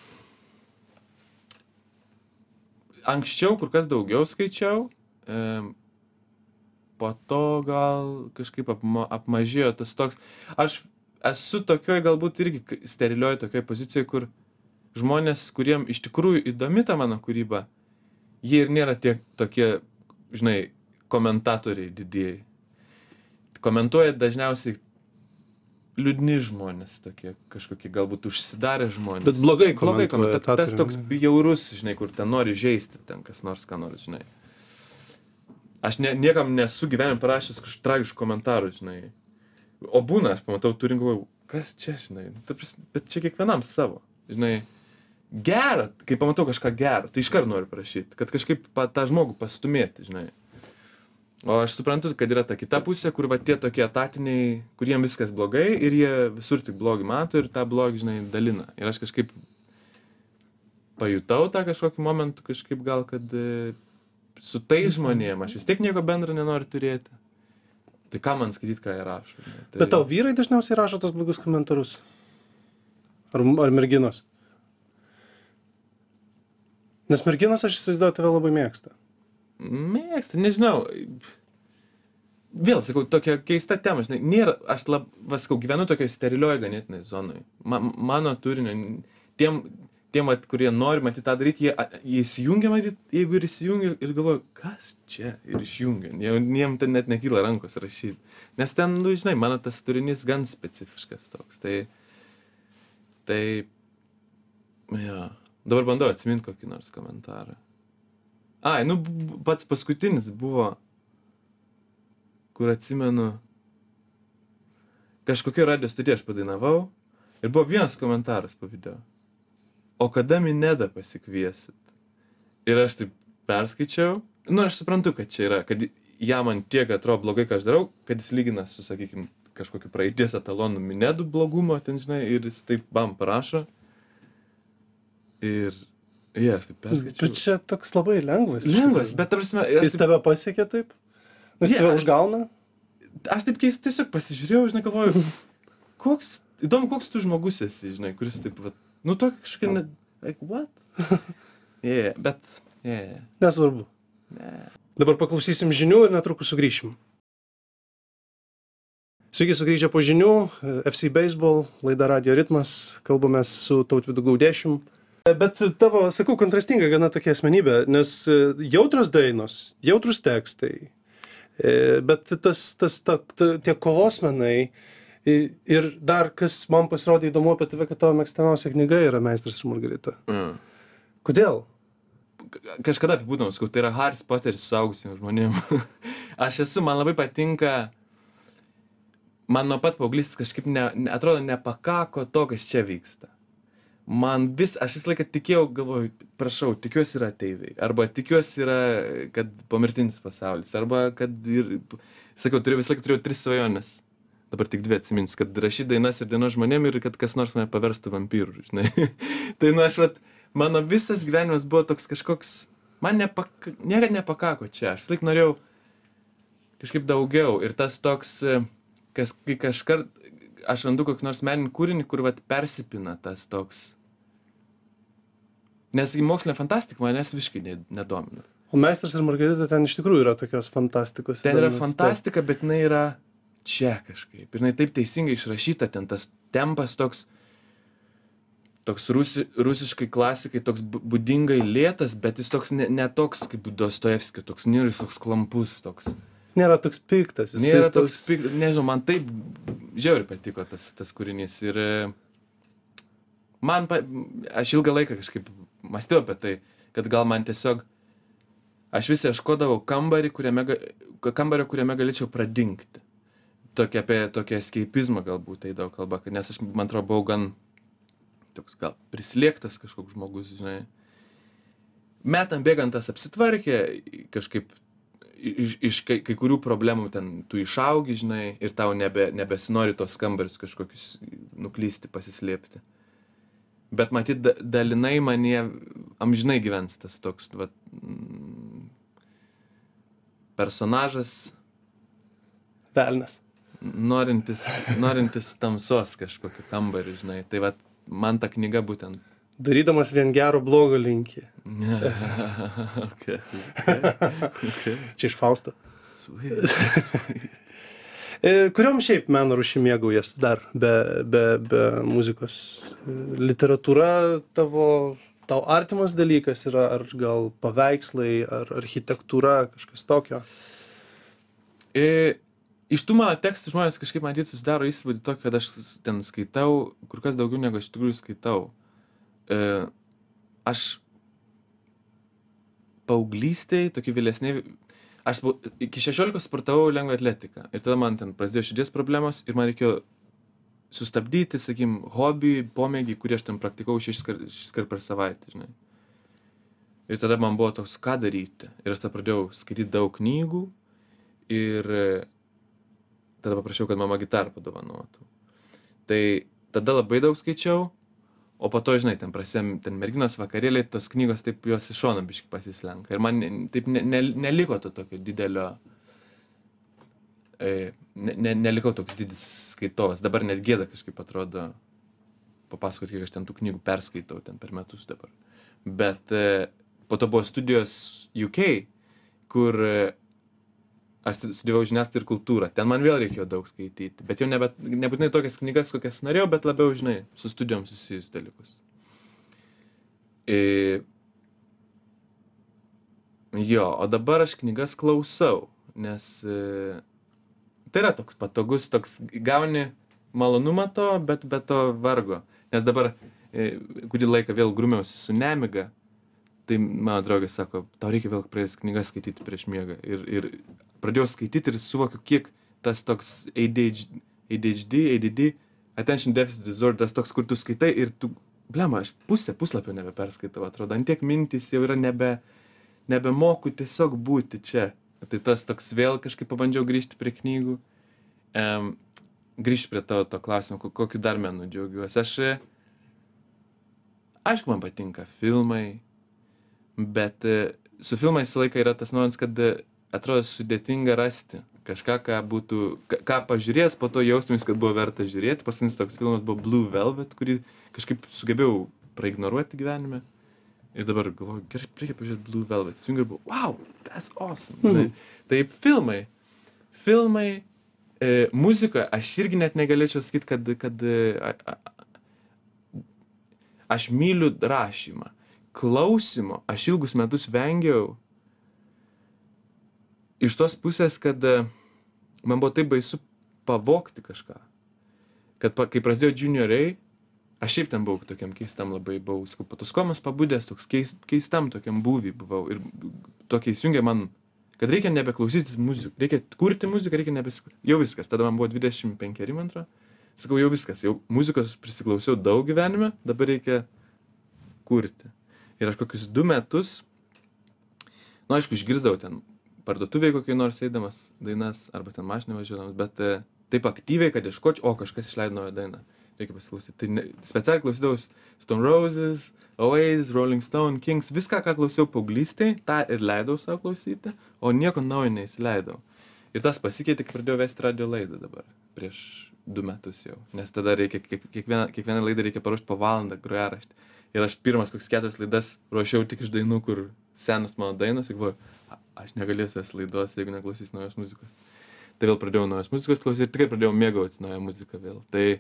[SPEAKER 2] anksčiau kur kas daugiau skaičiau, e, po to gal kažkaip apma, apmažėjo tas toks. Aš esu tokioj galbūt irgi sterilioj tokioj pozicijoje, kur žmonės, kuriem iš tikrųjų įdomi ta mano kūryba, jie ir nėra tie tokie, žinai, komentatoriai didieji. Komentuoja dažniausiai liūdni žmonės tokie, kažkokie galbūt užsidarę žmonės.
[SPEAKER 1] Bet blogai
[SPEAKER 2] blogai
[SPEAKER 1] komentuoja,
[SPEAKER 2] komentuoja.
[SPEAKER 1] tą
[SPEAKER 2] Tas toks bjaurus, žinai, kur ten nori žaisti, ten kas nors, ką nors, žinai. Aš ne, niekam nesu gyvenime parašęs kažkokių tragiškų komentarų, žinai. O būna, aš pamatau turinį, galvoju, kas čia, žinai. Ta prasme, bet čia kiekvienam savo, žinai. Gerą, kai pamatau kažką gero, tai iškart noriu parašyti, kad kažkaip pa, tą žmogų pastumėti, žinai. O aš suprantu, kad yra ta kita pusė, kur va tie tokie etatiniai, kuriem viskas blogai ir jie visur tik blogį mato ir tą blogį, žinai, dalina. Ir aš kažkaip pajutau tą kažkokį momentų, kažkaip gal, kad e, su tais žmonėm aš vis tiek nieko bendro nenoriu turėti. Tai ką man skaityti, ką jie rašo. žinai, Tai...
[SPEAKER 1] Bet tau vyrai dažniausiai rašo tos blogus komentarus? Ar, ar merginos? Nes merginos, aš įsivaizduoju, tave labai mėgsta.
[SPEAKER 2] Mėgsta, nežinau. Vėl sakau, tokia keista tema, žinai, nėra, aš lab, vas sakau, gyvenu tokioje sterilioj ganėtinai zonai. Ma, mano turinio, tiem, tiem, vat, kurie nori matyti tą daryti, jie, įsijungia matyti, jeigu ir įsijungia ir galvoja, kas čia ir išjungia. Jie, jiem ten net nekyla rankos rašyti. Nes ten, nu, žinai, mano tas turinys gan specifiškas toks. Tai, tai, jo, dabar bandau atsiminti kokį nors komentarą. Ai, nu, pats paskutinis buvo, kur atsimenu, kažkokia radio stotie aš padainavau ir buvo vienas komentaras po video. O kada Minedą pasikviesit? Ir aš taip perskaičiau, nu, aš suprantu, kad čia yra, kad jam man tiek atrodo blogai, ką aš darau, kad jis lygina su, sakykime, kažkokiu praeities etalonu Minedų blogumo, ten, žinai, ir jis taip bam parašo. Ir, jie, yeah, aš taip perskaičiau.
[SPEAKER 1] Bet čia toks labai lengvas.
[SPEAKER 2] Lengvas, bet ta prasme, aš
[SPEAKER 1] Jis
[SPEAKER 2] taip,
[SPEAKER 1] tave pasiekė taip? Jis
[SPEAKER 2] Ne,
[SPEAKER 1] tave užgauna?
[SPEAKER 2] aš taip keistai tiesiog pasižiūrėjau, žinai, galvoju, koks, įdomu, koks tu žmogus esi, žinai, kuris taip, va, Nu, tokia kažkokia, ne, like, what? yeah, bet, yeah,
[SPEAKER 1] Nesvarbu.
[SPEAKER 2] ne.
[SPEAKER 1] Dabar paklausysim žinių ir netrukus sugrįšim. Sveiki sugrįžę po žinių, FC Baseball, laida Radio Ritmas, kalbame su Tautvidu Gaudėšium. Bet tavo, sakau, kontrastinga gana tokia asmenybė, nes e, jautros dainos, jautrus tekstai, e, bet tas, tas ta, ta, tie kovos menai i- ir dar kas man pasirodė įdomu apie tave, kad tavo mėgstamiausia knyga yra Meistras ir Margarita.
[SPEAKER 2] Mm.
[SPEAKER 1] Kodėl?
[SPEAKER 2] kažkada apibūdinau, sakau, tai yra Haris Poteris suaugusiems žmonėms. aš esu, man labai patinka, man nuo pat paauglys kažkaip, ne, ne, atrodo, nepakako to, kas čia vyksta. Man vis, aš visą laiką tikėjau, galvoju, prašau, tikiuosi yra ateiviai, arba tikiuosi yra, kad pomirtinis pasaulis, arba kad ir, sakiau, turiu visą laiką turėjau tris svajonės. Dabar tik dvi atsiminsiu, kad rašyti dainas ir dainos žmonėm ir kad kas nors mane paverstų vampyrų, žinai. tai, nu, aš, vat, mano visas gyvenimas buvo toks kažkoks, man nepak, niekada nepakako čia, aš laik norėjau kažkaip daugiau ir tas toks, kas, kai kažkart aš randu kokį nors meninį kūrinį, kur vat persipina tas toks. Nes į mokslinę fantastiką manęs visiškai ne, nedomina.
[SPEAKER 1] O Meistras ir Margarita ten iš tikrųjų yra tokios fantastikos.
[SPEAKER 2] Ten yra fantastika, bet jinai yra čia kažkaip. Ir jinai taip teisingai išrašyta, ten tas tempas toks, toks rusi, rusiškai klasikai, toks būdingai lėtas, bet jis toks ne, ne toks kaip Dostojevskis, toks niris, toks klampus, toks.
[SPEAKER 1] Jis nėra toks piktas. jisai
[SPEAKER 2] Nėra toks, pik- nežinau, man taip žiauriai patiko tas, tas kūrinys. Ir e, man, pa, aš ilgą laiką kažkaip mąstėjau apie tai, kad gal man tiesiog, aš vis ieškodavau kambarį, kuriame, kambario, kuriame galėčiau pradingti. Tokia apie tokį eskeipizmą galbūt tai daug kalba, kad- nes aš, man atrodo, buvau gan toks gal prislėgtas kažkoks žmogus, žinai. Metam bėgant tas apsitvarkė, kažkaip iš, iš kai, kai kurių problemų ten tu išaugi, žinai, ir tau nebe, nebesinori tos kambarius kažkokius nuklysti, pasislėpti. Bet matyt, da, dalinai manie amžinai gyvens tas toks, va, mm, personažas,
[SPEAKER 1] Velnas.
[SPEAKER 2] Norintis, norintis tamsos kažkokiu kambariu, žinai. Tai va, man ta knyga būtent.
[SPEAKER 1] Darydamas vien gero blogo linkį.
[SPEAKER 2] okay, okay, okay.
[SPEAKER 1] Čia iš Fausto.
[SPEAKER 2] Sweet, sweet.
[SPEAKER 1] E, kuriom šiaip meno rušį mėgaujas dar be, be, be muzikos? E, Literatūra tavo, tau artimas dalykas yra, ar gal paveikslai, ar architektūra, kažkas tokio?
[SPEAKER 2] E, iš tų mano tekstų žmonės kažkaip matyt susidaro įspūdį tokį, kad aš ten skaitau kur kas daugiau negu aš iš tikrųjų skaitau. E, aš paauglystėj, tokį vėlesnį, aš iki 16 sportavau lengvą atletiką ir tada man ten prasidėjo širdies problemos ir man reikėjo sustabdyti, sakykim, hobį, pomėgį, kurį aš ten praktikau šešis kart per savaitę, žinai. Ir tada man buvo toks, ką daryti. Ir aš tada pradėjau skaityti daug knygų ir tada paprašiau, kad mama gitarą padovanotų. Tai tada labai daug skaičiau, o po to, žinai, ten prasėm, ten merginos vakarėliai, tos knygos taip jos iš šono biškai pasislenka. Ir man ne- taip ne, ne, neliko to tokio didelio, e, ne, ne, nelikau toks didis skaitovas. Dabar net gėda kažkaip atrodo papasakoti, kiek aš ten tų knygų perskaitau ten per metus dabar. Bet e, po to buvo studijos UK, kur e, aš studijavau žiniasklaidą ir kultūrą. Ten man vėl reikėjo daug skaityti. Bet jau nebe, nebūtinai tokias knygas, kokias norėjau, bet labiau, žinai, su studijom susijusius dalykus. E, jo, o dabar aš knygas klausau, nes e, tai yra toks patogus, toks gauni malonumą to, bet be to vargo. Nes dabar e, kurį laiką vėl grumiausi su nemiga, tai mano draugė sako, tau reikia vėl pradėti knygas skaityti prieš miegą. Ir, ir pradėjau skaityti ir suvokiu, kiek tas toks ADHD, ADHD, ADD, attention deficit disorder, tas toks, kur tu skaitai ir tu, blema, aš pusę puslapio nebeperskaitau, atrodo, ant tiek mintys jau yra nebe, nebemoku tiesiog būti čia. Tai tas toks vėl kažkaip pabandžiau grįžti prie knygų. Um, grįžti prie tavo to klausimo, ko- kokiu dar menu džiaugiuosi. Aš, aišku, man patinka filmai, bet e, su filmais visą laiką yra tas nuomonės, kad atrodo sudėtinga rasti kažką, ką būtų, ką, pažiūrėjęs, po to jaustumės, kad buvo verta žiūrėti. Paskutinis toks filmas buvo Blue Velvet, kurį kažkaip sugebėjau praignoruoti gyvenime. Ir dabar galvoju, gerai, reikia pažiūrėti Blue Velvet. Sujungiu ir buvo, wow, that's awesome.
[SPEAKER 1] Mhm.
[SPEAKER 2] Tai, taip, filmai. Filmai, e, muzika, aš irgi net negalėčiau sakyti, kad, kad e, a, a, aš myliu rašymą. Klausimo, aš ilgus metus vengiau iš tos pusės, kad e, man buvo taip baisu pavokti kažką. Kad pa, kai prasidėjo junioriai, aš šiaip ten buvau tokiam keistam labai, buvau, sakau, patuskomas pabudęs, toks keist, keistam tokiam būvį buvau. Ir tokia įsijungė man, kad reikia nebeklausytis muziką, reikia kurti muziką, reikia nebesiklausyti. Jau viskas, tada man buvo 25, man atrodo. Sakau, jau viskas, jau muzikos prisiklausiau daug gyvenime, dabar reikia kurti. Ir aš kokius du metus, na, nu, aišku, išgirdau ten parduotuvėj kokioj nors eidamas dainas arba ten mašinoj važiuodamas, bet e, taip aktyviai, kad ieškočiau, o kažkas išleido naują dainą. Reikia pasiklausyti. Tai ne, specialiai klausydavau Stone Roses, Oasis, Rolling Stone, Kings, viską, ką klausiau paauglystėj, tą ir leidau savo klausyti, o nieko naujo neįsileidau. Ir tas pasikeitė, kai pradėjau vesti radio laidą dabar, prieš du metus jau. Nes tada reikia, kiek, kiekvieną, kiekvieną laidą reikia paruošti po valandą grojaraštį. Ir aš pirmas kokias keturias laidas ruošiau tik iš dainų, kur senas mano dainos, ir galvoju, "A- aš negalėsiu jas laidos, jeigu neklausys naujos muzikos. Tai vėl pradėjau naujos muzikos klausyti ir tikrai pradėjau mėgautis naują muziką vėl. Tai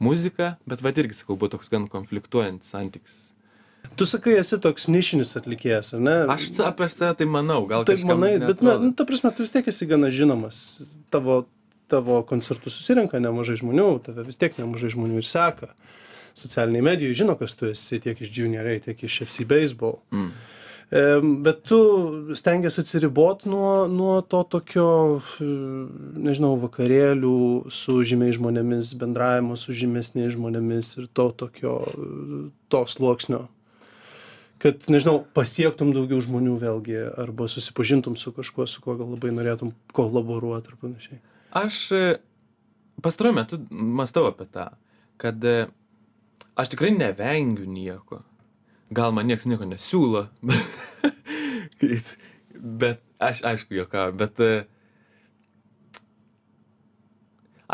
[SPEAKER 2] muzika, bet va irgi sakau, buvo toks gan konfliktuojantis santykis.
[SPEAKER 1] Tu sakai, esi toks nišinis atlikėjas, ar ne?
[SPEAKER 2] Aš apie save tai manau, gal
[SPEAKER 1] Taip manai, bet, na, nu, ta prasme, tu vis tiek esi gana žinomas. Tavo, tavo koncertų susirenka nemažai žmonių, tave vis tiek nemažai žmonių ir seka. Socialiniai medijai žino, kas tu esi tiek iš Junior A, tiek iš FC Baseball.
[SPEAKER 2] Mm.
[SPEAKER 1] Bet tu stengiasi atsiribot nuo, nuo to tokio, nežinau, vakarėlių su žymiais žmonėmis, bendravimo su žymesniais žmonėmis ir to tokio, to sluoksnio. Kad, nežinau, pasiektum daugiau žmonių vėlgi, arba susipažintum su kažkuo, su kuo gal labai norėtum kolaboruoti ar panašiai.
[SPEAKER 2] Aš e, pastaruoju metu mąstau apie tą, kad e, aš tikrai nevengiu nieko. Gal man niekas nieko nesiūlo, bet, bet aš aišku juokauju, bet e,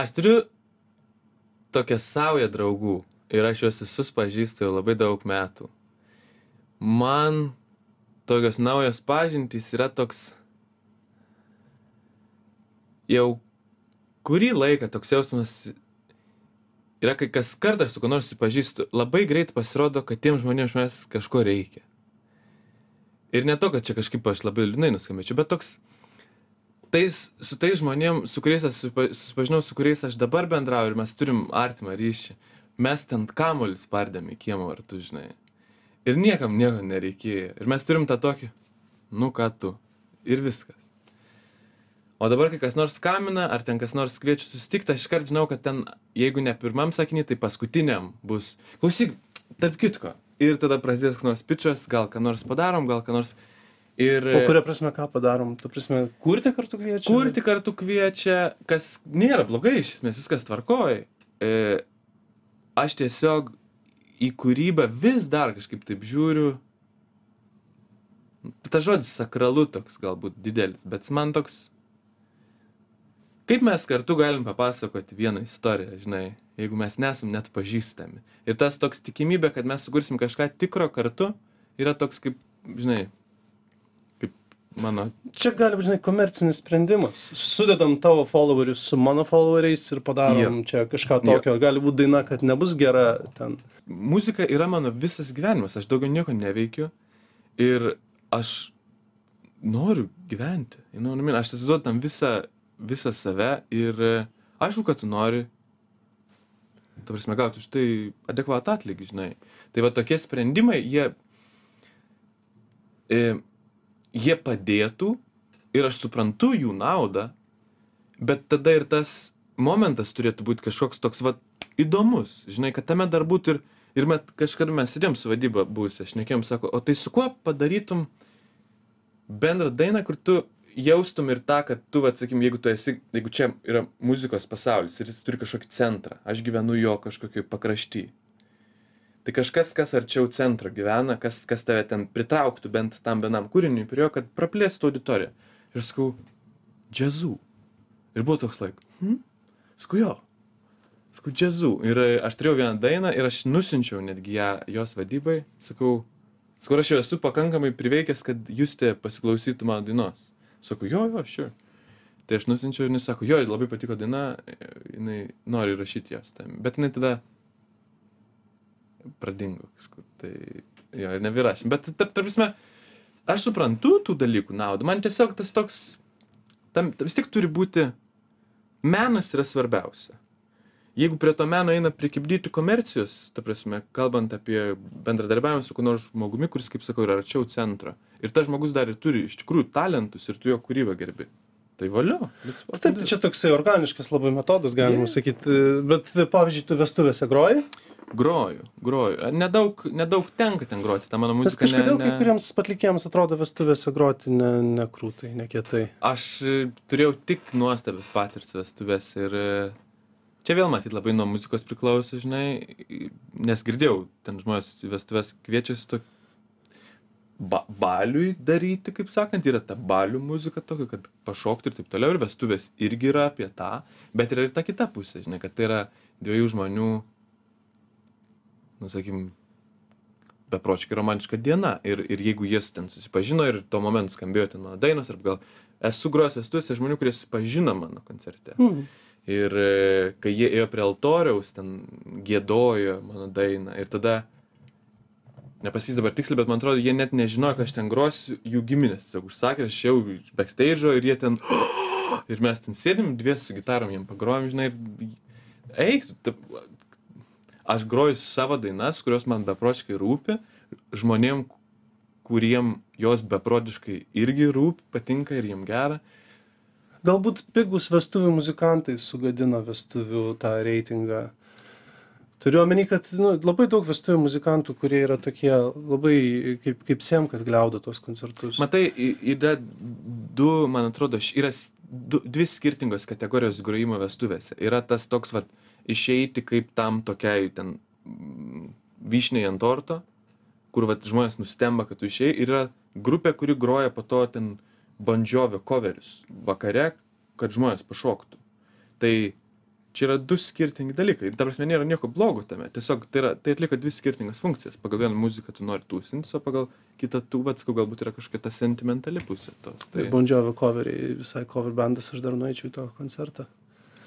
[SPEAKER 2] aš turiu tokią saują draugų ir aš juos visus pažįstu jau labai daug metų. Man tokios naujos pažintys yra toks jau kurį laiką toks jausmas yra, kai kas kartą su kuo nors susipažįstu, labai greit pasirodo, kad tiem žmonėms mes kažko reikia. Ir ne to, kad čia kažkaip aš labai liūdnai nuskambėčiau, bet toks, tais, su tais žmonėm, su kuriais aš susipa- susipažinau, su kuriais aš dabar bendrauju ir mes turim artimą ryšį, mes ten kamuolį spardėm į kiemo vartų, žinai. Ir niekam nieko nereikėjo. Ir mes turim tą tokį, nu ką tu. Ir viskas. O dabar, kai kas nors skamina, ar ten kas nors kviečia susitikti, aš iškart žinau, kad ten, jeigu ne pirmam sakiniui, tai paskutiniam bus. Klausyk, tarp kitko. Ir tada prasidės koks nors pičias, gal ką nors padarom, gal ką nors. Ir
[SPEAKER 1] O kuria prasme, ką padarom? Tu prasme, kurti kartu kviečia?
[SPEAKER 2] kurti kartu kviečia, kas nėra blogai, iš esmės viskas tvarkoj. E, aš tiesiog į kūrybą vis dar kažkaip taip žiūriu. Tas žodis sakralu toks galbūt didelis, bet man toks. Kaip mes kartu galim papasakoti vieną istoriją, žinai, jeigu mes nesam net pažįstami. Ir tas toks tikimybė, kad mes sukursim kažką tikro kartu, yra toks kaip, žinai, kaip mano
[SPEAKER 1] Čia gali būti, žinai, komercinis sprendimas. Sudedam tavo followerius su mano followeriais ir padarom čia kažką tokio. Gali būti daina, kad nebus gera ten.
[SPEAKER 2] muzika yra mano visas gyvenimas, aš daugiau nieko neveikiu ir aš noriu gyventi, know what I mean? aš atiduodu tam visą, visą save ir e, aišku, kad tu nori, tu prasme, gauti už tai adekvatą atlygį, žinai. Tai va tokie sprendimai, jie, e, jie padėtų ir aš suprantu jų naudą, bet tada ir tas momentas turėtų būti kažkoks toks va įdomus, žinai, kad tame dar būtų ir, ir met kažkada mes sėdėjom su vadyba buvusią, šnekėjom, sako, o tai su kuo padarytum bendrą dainą, kur tu jaustum ir tą, kad tu, va, sakykim, jeigu tu esi, jeigu čia yra muzikos pasaulis ir jis turi kažkokį centrą, aš gyvenu jo kažkokiu pakrašty. Tai kažkas, kas arčiau centro gyvena, kas, kas tave ten pritrauktų bent tam vienam kūriniui prie jo, kad praplėstų auditoriją. Ir sakau, džiazų. Ir buvo toks laik, hm? Sakau, jo. Sakau, džiazu. Ir aš turėjau vieną dainą ir aš nusinčiau netgi ją jos vadybai. Sakau, sakau, aš jau esu pakankamai priveikęs, kad Justė pasiklausytų mano dainos. Sakau, jo, jo, sure. Tai aš nusinčiau ir jis sako, jo, labai patiko daina, jinai nori rašyti jos. Tam. Bet jinai tada pradingo kažkur. Tai jo, ir nevyrašym. Bet, tarp, tarp prasme, aš suprantu tų dalykų naudą. Man tiesiog tas toks, tam vis tik turi būti, menas yra svarbiausia. Jeigu prie to meno eina prikibdyti komercijos, ta prasme, kalbant apie bendradarbiavimą su kuo nors žmogumi, kuris, kaip sakau, yra arčiau centro. Ir tas žmogus dar ir turi iš tikrųjų talentus ir tu jo kūrybą gerbi. Tai valio.
[SPEAKER 1] Taip, tai čia toksai organiškas labai metodas, galima
[SPEAKER 2] Yeah.
[SPEAKER 1] sakyti. Bet, pavyzdžiui, tu vestuvėse groji?
[SPEAKER 2] Groju, groju. Nedaug, nedaug tenka ten groti, ta mano muzika.
[SPEAKER 1] kažkodėl
[SPEAKER 2] ne,
[SPEAKER 1] kai
[SPEAKER 2] ne...
[SPEAKER 1] kuriems atlikėjams atrodo vestuvėse groti ne, ne krūtai, ne kietai.
[SPEAKER 2] Aš e, turėjau tik nuostabias patirtis vestuvės ir e, čia vėl matyt labai nuo muzikos priklauso, žinai, nes girdėjau, ten žmonės į vestuvės kviečiasi to ba baliui daryti, kaip sakant, yra ta balių muzika tokia, kad pašokti ir taip toliau, ir vestuvės irgi yra apie tą, bet yra ir ta kita pusė, žinai, kad tai yra dviejų žmonių, nu, sakykim, bepročiai romantiška diena. Ir, ir jeigu jie ten susipažino ir tuo momentu skambėjo ten mano dainos, ar gal esu grojęs vestuvėse žmonių, kurie susipažino mano koncerte.
[SPEAKER 1] Hmm.
[SPEAKER 2] Ir e, kai jie ėjo prie altoriaus, ten gėdojo mano dainą. Ir tada, nepasys dabar tiksliai, bet man atrodo, jie net nežinojo, kad aš ten grosiu, jų giminės. Tiesiog užsakė, aš jau backstage'o ir jie ten... Ir mes ten sėdim, dvies su gitarom jiem pagrojom, žinai, ir eik, tu, ta, aš groju savo dainas, kurios man beprotiškai rūpi, žmonėm, kuriem jos beprotiškai irgi rūpi, patinka ir jiem gera.
[SPEAKER 1] Galbūt pigus vestuvių muzikantai sugadino vestuvių tą reitingą. Turiu omeny, kad nu, labai daug vestuvių muzikantų, kurie yra tokie labai kaip, kaip semkas gliaudo tos koncertus.
[SPEAKER 2] Matai, yra du, man atrodo, yra du, dvi skirtingos kategorijos grojimo vestuvėse. Yra tas toks, va, išeiti kaip tam tokiai ten vyšniai ant torto, kur va, žmonės nustemba, kad tu išėjai. Ir yra grupė, kuri groja po to ten bandžiovio coverius vakare, kad žmonės pašoktų. Tai čia yra du skirtingi dalykai. Ir ta prasme nėra nieko blogo tame. Tiesiog tai, yra, tai atlieka dvi skirtingas funkcijas. Pagal vieną muziką tu nori tūsintis, o pagal kitą tu, vad, sakau, galbūt yra kažkokia ta sentimentali pusė tos.
[SPEAKER 1] Tai
[SPEAKER 2] Tai...
[SPEAKER 1] Bondžiovio coveriai, visai cover bandas, aš dar nueičiau į to koncertą.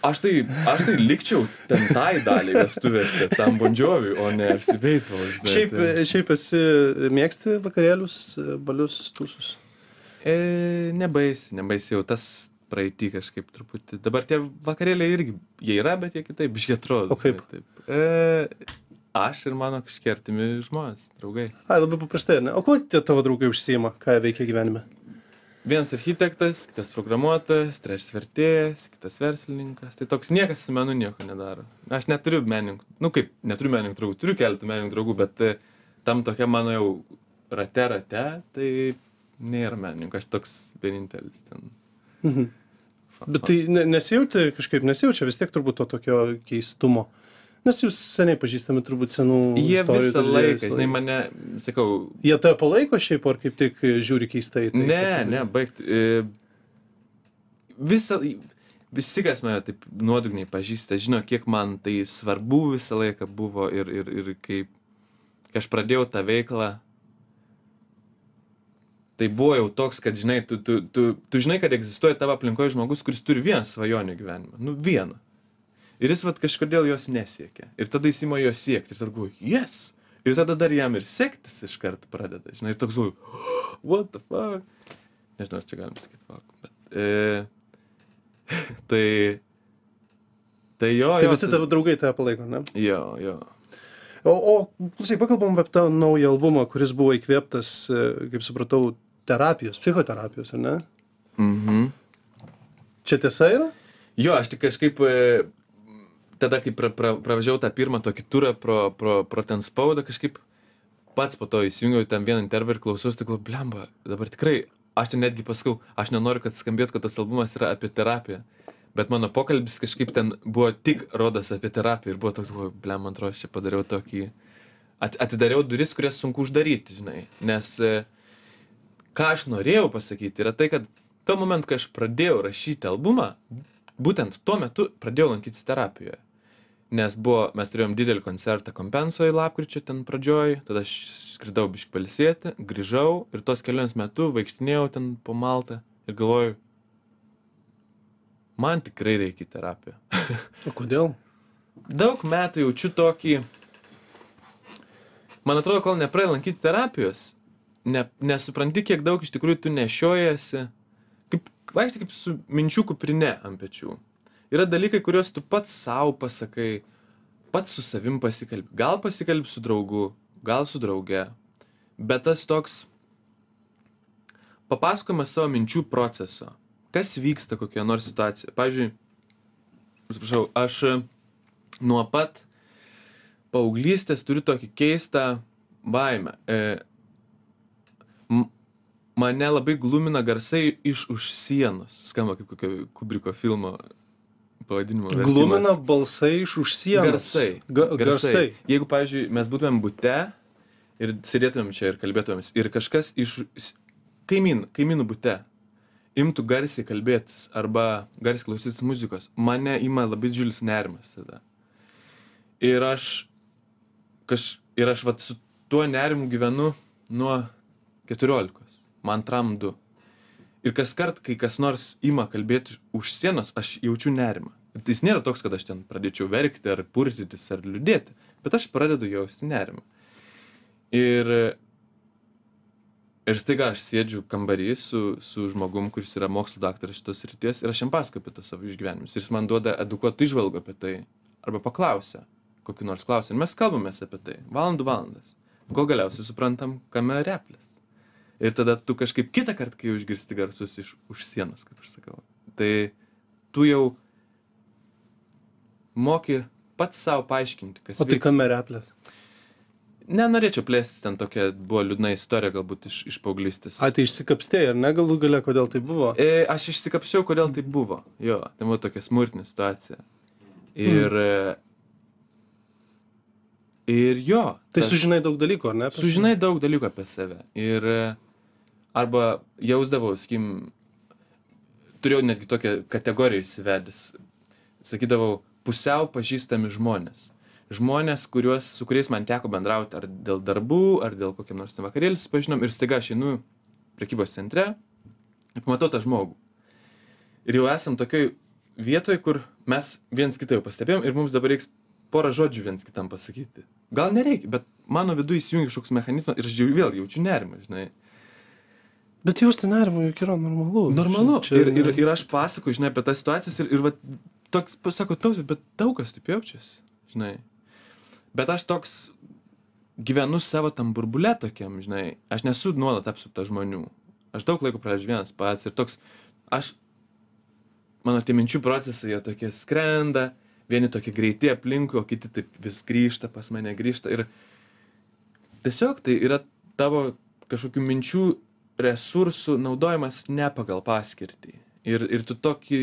[SPEAKER 2] Aš tai, aš tai likčiau ten tai daliai vestuvėse, tam bondžioviui, o ne apsibeisvalo, žinai.
[SPEAKER 1] Šiaip,
[SPEAKER 2] tai...
[SPEAKER 1] šiaip esi mėgsti vakarėlius, balius, tūsus.
[SPEAKER 2] E, nebaisi, nebaisi jau tas praeitį kažkaip truputį. Dabar tie vakarėliai irgi, jie yra, bet jie kitaip iškiai atrodo.
[SPEAKER 1] O kaip?
[SPEAKER 2] Taip. E, aš ir mano kažkiek artimi žmonės, draugai.
[SPEAKER 1] Ai, labai paprastai, ne? O kuo tie tavo draugai užsima, ką veikia gyvenime?
[SPEAKER 2] Vienas architektas, kitas programuotojas, trečias vertėjas, kitas verslininkas. Tai toks niekas su menu nieko nedaro. Aš neturiu menininkų, nu kaip, neturiu menininkų draugų, turiu keletą menininkų draugų, bet e, tam tokia mano jau rate rate, tai nėra menininkų, aš toks vienintelis ten.
[SPEAKER 1] Mhm. Bet tai ne, nesijauti kažkaip, nesijaučia vis tiek turbūt to tokio keistumo. Nes jūs seniai pažįstami turbūt senų.
[SPEAKER 2] Jie
[SPEAKER 1] istorijų
[SPEAKER 2] visą laiką,
[SPEAKER 1] visą
[SPEAKER 2] žinai, mane, sakau,
[SPEAKER 1] Jie tave palaiko šiaip, ar kaip tik žiūri keistai? Tai,
[SPEAKER 2] ne,
[SPEAKER 1] kad
[SPEAKER 2] ne, baigti. Visą, visi, kas mane taip nuodugniai pažįsta, žino, kiek man tai svarbu visą laiką buvo ir, ir, ir kaip, kai aš pradėjau tą veiklą, tai buvo jau toks, kad, žinai, tu, tu, tu, tu žinai, kad egzistuoja tavo aplinkoje žmogus, kuris turi vieną svajonę gyvenimą. Nu, vieną. Ir jis vat kažkodėl jos nesiekia. Ir tada jis ima jos siekti. Ir tada galvoju, yes. Ir tada dar jam ir sektis iš karto pradeda. Žinai, ir toks galvoju, what the fuck. Nežinau, ar čia galim sakyti fuck. Bet, e, tai, tai jo.
[SPEAKER 1] Tai
[SPEAKER 2] jo,
[SPEAKER 1] visi tavo draugai tave palaiko, ne?
[SPEAKER 2] Jo, jo.
[SPEAKER 1] O, o klausai, pakalbam apie tą naują albumą, kuris buvo įkvėptas, e, kaip supratau, terapijos, psichoterapijos, ar ne?
[SPEAKER 2] Mhm.
[SPEAKER 1] Čia tiesa yra?
[SPEAKER 2] Jo, aš tik kažkaip e, tada, kai pra, pra, pravažiavau tą pirmą tokį turą pro, pro, pro ten spaudą, kažkaip pats po to įsijungiau ten vieną interviu ir klausiausi, tik blemba, dabar tikrai, aš ten netgi pasakau, aš nenoriu, kad skambėtų, kad tas albumas yra apie terapiją. Bet mano pokalbis kažkaip ten buvo tik rodas apie terapiją ir buvo toks, galvoju, blem, man atrodo, aš čia padariau tokį, at, atidariau duris, kurias sunku uždaryti, žinai. Nes e, ką aš norėjau pasakyti, yra tai, kad tuo momentu, kai aš pradėjau rašyti albumą, būtent tuo metu pradėjau lankytis terapijoje. Nes buvo, mes turėjom didelį koncertą kompensoje lapkričio ten pradžioj, tada aš skridau biškai palisėti, grįžau ir tos kelionės metu vaikštinėjau ten po Maltą ir galvoju, man tikrai reikia į terapiją.
[SPEAKER 1] O kodėl?
[SPEAKER 2] Daug metų jaučiu tokį, man atrodo, kol nepraėjai lankyti terapijos, ne, nesupranti, kiek daug iš tikrųjų tu nešiojasi, kaip vaikštai kaip su minčių kuprinė ant pečių. Yra dalykai, kuriuos tu pats savo pasakai, pats su savim pasikalbi. Gal pasikalbi su draugu, gal su drauge, bet tas toks papasakojimas savo minčių proceso. Kas vyksta kokioje nors situacijoje. Pavyzdžiui, atsiprašau, aš nuo pat paauglystės turiu tokį keistą baimę. E, mane labai glumina garsai iš už sienos. Skamba kaip kokio Kubriko filmo pavadinimo. vertimas.
[SPEAKER 1] Glumina balsai iš už sienos.
[SPEAKER 2] Garsai.
[SPEAKER 1] Ga garsai.
[SPEAKER 2] Jeigu, pavyzdžiui, mes būtumėm bute ir sėdėtumėm čia ir kalbėtumėm ir kažkas iš kaimyn, kaimynų bute imtų garsiai kalbėtis arba garsiai klausytis muzikos, mane ima labai didžiulis nerimas tada. Ir aš, kaž, ir aš vat, su tuo nerimu gyvenu nuo 14, man tramdu. Ir kas kart, kai kas nors ima kalbėti už sienos, aš jaučiu nerimą. Ir tai jis nėra toks, kad aš ten pradėčiau verkti ar purtytis ar liūdėti, bet aš pradedu jausti nerimą. Ir, ir staiga aš sėdžiu kambarį su, su žmogum, kuris yra mokslo daktaras šitos ryties ir aš jam pasakoju apie tos savo išgyvenimus. Ir jis man duoda edukuotą išvalgą apie tai. Arba paklausia, kokį nors klausimą. Ir mes kalbamės apie tai. Valandų valandas. Kol galiausiai suprantam, kame replės. Ir tada tu kažkaip kitą kartą, kai jau išgirsti garsus iš už sienos, kaip aš sakau, tai tu jau moki pats savo paaiškinti, kas
[SPEAKER 1] O tai
[SPEAKER 2] vyksta.
[SPEAKER 1] kame replės?
[SPEAKER 2] Nenorėčiau plėstis, ten tokia buvo liūdna istorija galbūt iš, iš paauglystės.
[SPEAKER 1] A, tai išsikapstėjai, ar ne galų gale, kodėl tai buvo?
[SPEAKER 2] E, aš išsikapščiau, kodėl tai buvo. Jo, tai buvo tokia smurtinė situacija. Ir, mm. ir jo.
[SPEAKER 1] Tai
[SPEAKER 2] tas-
[SPEAKER 1] sužinai daug dalykų, ar ne?
[SPEAKER 2] Sužinai daug dalykų apie save. Ir arba jausdavau, skim, turėjau netgi tokią kategoriją įsivedęs. Sakydavau, pusiau pažįstami žmonės. Žmonės, kuriuos, su kuriais man teko bendrauti ar dėl darbų, ar dėl kokio nors vakarėlį susipažinom ir staiga aš einu prekybos centre ir pamatau tą žmogų. Ir jau esam tokioj vietoj, kur mes viens kitą jau pastebėjom ir mums dabar reiks porą žodžių viens kitam pasakyti. Gal nereikia, bet mano viduje įsijungia kažkoks mechanizmas ir aš jau vėl jaučiu nerimą, žinai.
[SPEAKER 1] Bet jausti nerimą juk yra normalu.
[SPEAKER 2] Normalu.
[SPEAKER 1] Čia,
[SPEAKER 2] ir, ir, ir aš pasakoju, žinai, apie tas situacijas ir, ir va, toks, pasako, toks, bet daug kas taip jaučiasi, žinai. Bet aš toks gyvenu savo tam burbulė tokiam, žinai, aš nesu nuolat apsuptas žmonių. Aš daug laiko praleidžiu vienas pats ir toks, aš, mano tie minčių procesai, jie tokie skrenda, vieni tokie greiti aplinkui, o kiti taip vis grįžta, pas mane grįžta. Ir tiesiog tai yra tavo kažkokių minčių resursų naudojimas ne pagal paskirtį. Ir, ir tu tokį,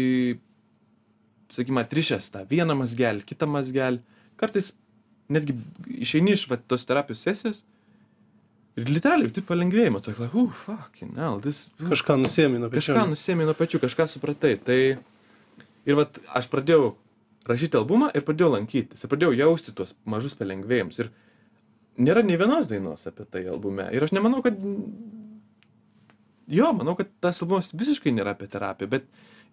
[SPEAKER 2] sakykime, atrišęs tą vieną mazgelį, kitą mazgelį, kartais netgi išeini iš va, tos terapijos sesijos ir literaliai ir tu palengvėjimą, tu like, uh, fucking hell, this,
[SPEAKER 1] Kažką nusėmė nuo pečių.
[SPEAKER 2] kažką nusėmė nuo pečių, kažką supratai. Tai ir vat aš pradėjau rašyti albumą ir pradėjau lankytis. Ir pradėjau jausti tuos mažus palengvėjimus. Ir nėra nei vienos dainos apie tai albume. Ir aš nemanau, kad... Jo, manau, kad tas albumas visiškai nėra apie terapiją, bet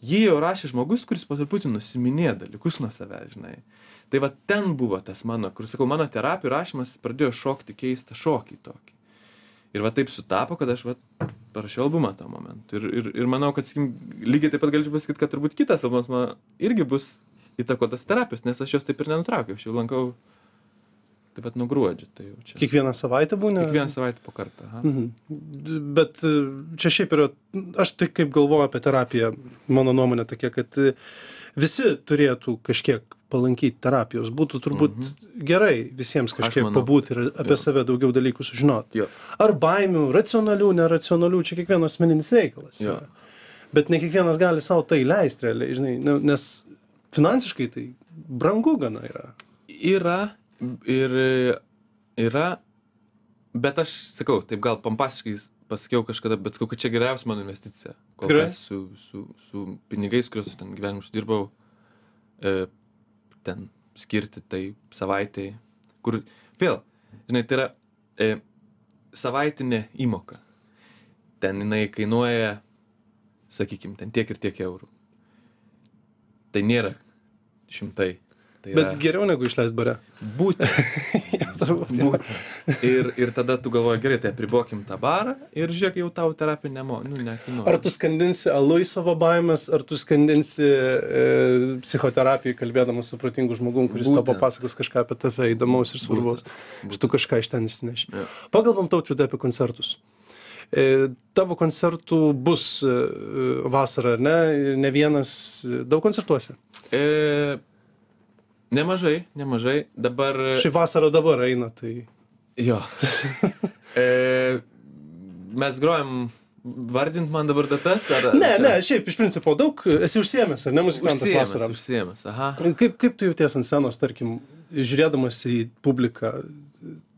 [SPEAKER 2] jį jau rašė žmogus, kuris po truputį nusiminė dalykus nuo savęs, žinai. Tai va ten buvo tas mano, kur sakau, mano terapijų rašymas pradėjo šokti keistą šokį tokį. Ir va taip sutapo, kad aš va parašiau albumą tą momentu. Ir, ir, ir manau, kad sakykim, lygiai taip pat galiu pasakyti, kad turbūt kitas albumas man irgi bus įtakotas terapijos, nes aš jos taip ir nenutraukiau. Aš jau lankau taip pat nuo gruodžio. Tai jau čia.
[SPEAKER 1] Kiekvieną savaitę būna?
[SPEAKER 2] Kiekvieną savaitę po kartą. Aha.
[SPEAKER 1] Mhm. Bet e, čia šiaip yra, aš tai kaip galvoju apie terapiją, mano nuomonė tokia, kad e, visi turėtų kažkiek palankyti terapijos. Būtų turbūt
[SPEAKER 2] Mhm.
[SPEAKER 1] gerai visiems kažkiek
[SPEAKER 2] manau,
[SPEAKER 1] pabūti ir apie
[SPEAKER 2] jo.
[SPEAKER 1] save daugiau dalykų sužinoti.
[SPEAKER 2] Jo.
[SPEAKER 1] Ar baimių, racionalių, neracionalių, čia kiekvieno asmeninis reikalas.
[SPEAKER 2] Jo.
[SPEAKER 1] Bet ne kiekvienas gali savo tai leisti realiai, žinai, nu, nes finansiškai tai brangu gana yra.
[SPEAKER 2] Yra ir yra, bet aš sakau, taip gal pompastiškai pasakiau kažkada, bet sakau, kad čia geriausia mano investicija. Kol
[SPEAKER 1] Tikrai?
[SPEAKER 2] kas su, su, su pinigais, kuriuos ten gyvenime uždirbau, e, ten skirti tai savaitėjai. Kur vėl, žinai, tai yra e, savaitinė įmoka. Ten jinai kainuoja, sakykime, ten tiek ir tiek eurų. Tai nėra šimtai. Tai
[SPEAKER 1] Bet
[SPEAKER 2] yra
[SPEAKER 1] geriau negu išleist bare.
[SPEAKER 2] būtent.
[SPEAKER 1] Ja,
[SPEAKER 2] būtent. Ir, ir tada tu galvoji, gerai, tai apribokim tą barą ir žiūrėk, jau tau terapija nemo, nu, nekainuoja.
[SPEAKER 1] Ar tu skandinsi alų į savo baimės, ar tu skandinsi e, psichoterapijai, kalbėdamas su protingu žmogum, kuris tau
[SPEAKER 2] Būtent.
[SPEAKER 1] papasakos kažką apie tave įdomaus ir svarbaus. Ir tu kažką iš ten įsineši.
[SPEAKER 2] Jo.
[SPEAKER 1] Pagalbam tautvidai apie koncertus. E, tavo koncertų bus e, vasarą, ar ne? Ir Ne vienas, daug koncertuose.
[SPEAKER 2] E, nemažai, nemažai. Dabar.
[SPEAKER 1] Šiaip vasara dabar eina, tai
[SPEAKER 2] Jo. e, mes grojam, vardint man dabar datas? Ar,
[SPEAKER 1] Ne, ne, šiaip iš principo daug, esi užsiemęs, ar ne muzikantas
[SPEAKER 2] Užsiemęs,
[SPEAKER 1] vasarą.
[SPEAKER 2] užsiemęs, aha.
[SPEAKER 1] Kaip, kaip tu jauties ant scenos, tarkim, žiūrėdamas į publiką,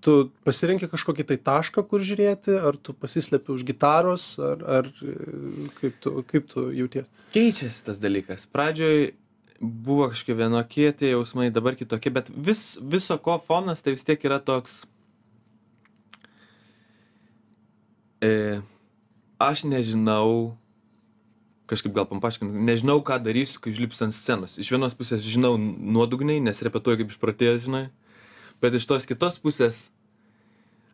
[SPEAKER 1] tu pasirenki kažkokį tai tašką, kur žiūrėti, ar tu pasislepi už gitaros, ar, ar kaip, tu, kaip tu jauties?
[SPEAKER 2] Keičiasi tas dalykas. Pradžioj buvo kažkokie vienokie tie jausmai, dabar kitokie, bet vis, viso ko fonas tai vis tiek yra toks. E, aš nežinau, kažkaip gal pampaškinu, nežinau, ką darysiu, kai užlipsiu ant scenos. Iš vienos pusės žinau nuodugniai, nes repetuoju kaip išpratėjęs, žinai, bet iš tos kitos pusės,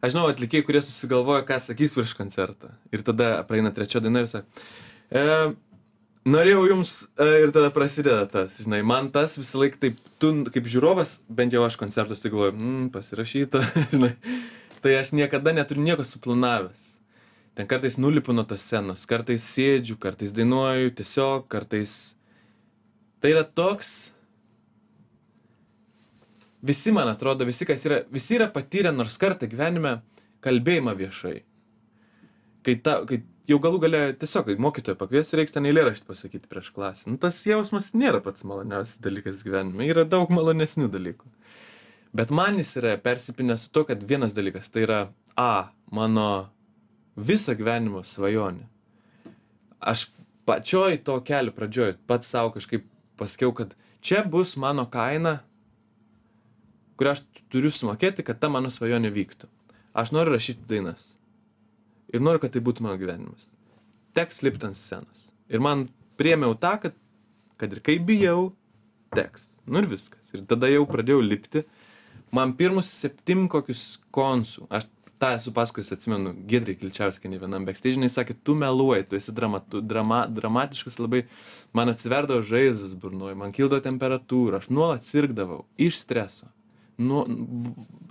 [SPEAKER 2] aš žinau atlikėjai, kurie susigalvoja, ką sakys prieš koncertą. Ir tada praeina trečia daina ir sako, e, norėjau jums e, ir tada prasideda tas, žinai, man tas visą laiką taip, tu kaip žiūrovas, bent jau aš koncertus tai galvoju, mm, pasirašyta, žinai, tai aš niekada neturiu nieko suplanavęs. Ten kartais nulipu nuo tos scenos, kartais sėdžiu, kartais dainuoju, tiesiog kartais. Tai yra toks. Visi, man atrodo, visi, kas yra, visi yra patyrę nors kartą gyvenime kalbėjimą viešai. Kai, ta, kai jau galų gale tiesiog, kai mokytojo pakvies, reiks ten eilėraštį pasakyti prieš klasę. Nu, tas jausmas nėra pats maloniausias dalykas gyvenime, yra daug malonesnių dalykų. Bet man jis yra persipinęs su to, kad vienas dalykas tai yra A, mano viso gyvenimo svajonė. Aš pačioj to kelio pradžioj pats savo kažkaip pasakiau, kad čia bus mano kaina, kurią aš turiu sumokėti, kad ta mano svajonė vyktų. Aš noriu rašyti dainas. Ir noriu, kad tai būtų mano gyvenimas. Teks lipti ant scenos. Ir man priemiau tą, kad, kad ir kaip bijau, teks. Nu ir viskas. Ir tada jau pradėjau lipti. Man pirmus septim kokius konsų. Aš tą esu pasakojęs, atsimenu, Gedriai Kilčiauskinį vienam backstage, jis sakė, tu meluoji, tu esi drama, tu drama, dramatiškas labai, man atsiverdavo žaizdas burnoje, man kildavo temperatūra, aš nuolat sirgdavau iš streso. Nu,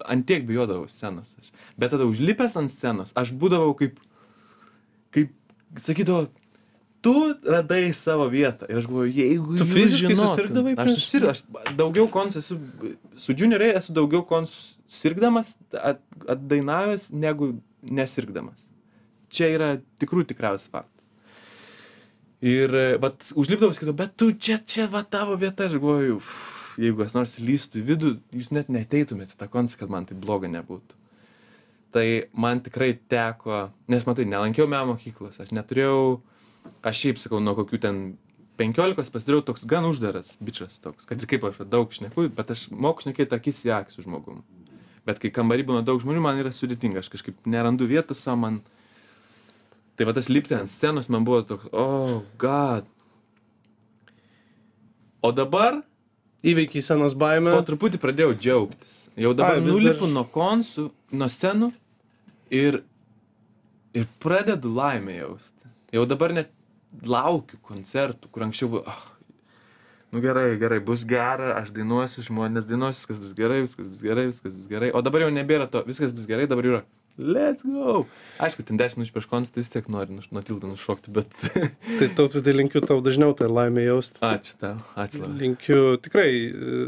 [SPEAKER 2] ant tiek bijodavau scenos. Aš. Bet tada užlipęs ant scenos, aš būdavau kaip, kaip sakydavau, tu radai savo vietą. Ir aš galvoju, jeigu...
[SPEAKER 1] Tu fiziškai
[SPEAKER 2] žinotum-
[SPEAKER 1] susirgdavai
[SPEAKER 2] Aš susirgau, aš daugiau kons esu, su junioriai esu daugiau kons sirgdamas, at, atdainavęs, negu nesirgdamas. Čia yra tikrų tikriausias faktas. Ir, vat, užlipdavau, skaitau, bet tu čia, čia, va tavo vieta, aš galvoju, "Uf, jeigu kas nors lystų į vidų, jūs net neteitumėte tą koncą, kad man tai bloga nebūtų. Tai man tikrai teko, nes matai, nelankiau meno mokyklos, aš neturėjau, aš šiaip sakau, nuo kokių ten 15 pasidariau toks gan uždaras bičias toks, kad ir kaip aš daug šneku, bet aš moku šnekėti akis į akį su žmogum. Bet kai kambarį būna daug žmonių, man yra sudėtinga, aš kažkaip nerandu vietos savo, man... Tai va tas lipti ant scenos man buvo toks, oh, god. O dabar
[SPEAKER 1] Įveikiai senos baimę.
[SPEAKER 2] po truputį pradėjau džiaugtis. Jau dabar
[SPEAKER 1] Ai,
[SPEAKER 2] nulipu
[SPEAKER 1] dar-
[SPEAKER 2] nuo konsų, nuo scenų ir, ir pradedu laimę jausti. Jau dabar net laukiu koncertų, kur anksčiau buvo, ah, nu gerai, gerai, bus gera, aš dainuosiu, žmonės dainuosiu, viskas bus gerai, viskas bus gerai, viskas bus gerai. O dabar jau nebėra to, viskas bus gerai, dabar jau yra, let's go. Aišku, ten 10 minučių prieš koncertą vis tiek nori nuo tilto nušokti, bet
[SPEAKER 1] Tai tautų tai linkiu tau dažniau tą laimę jausti.
[SPEAKER 2] ačiū tau, ačiū labai.
[SPEAKER 1] Linkiu tikrai, e,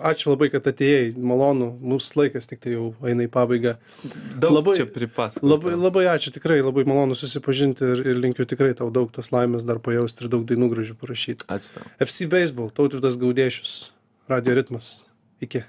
[SPEAKER 1] ačiū labai, kad atėjai, malonu, mūsų laikas tik tai jau eina į pabaigą.
[SPEAKER 2] Daug
[SPEAKER 1] labai-
[SPEAKER 2] čia pripasakoti.
[SPEAKER 1] Labai, labai ačiū, tikrai labai malonu susipažinti ir, ir linkiu tikrai tau daug tos laimės dar pajausti ir daug dainų gražių parašyti.
[SPEAKER 2] Ačiū tau.
[SPEAKER 1] FC Baseball, tautvydas gaudėšius, radio ritmas. Iki.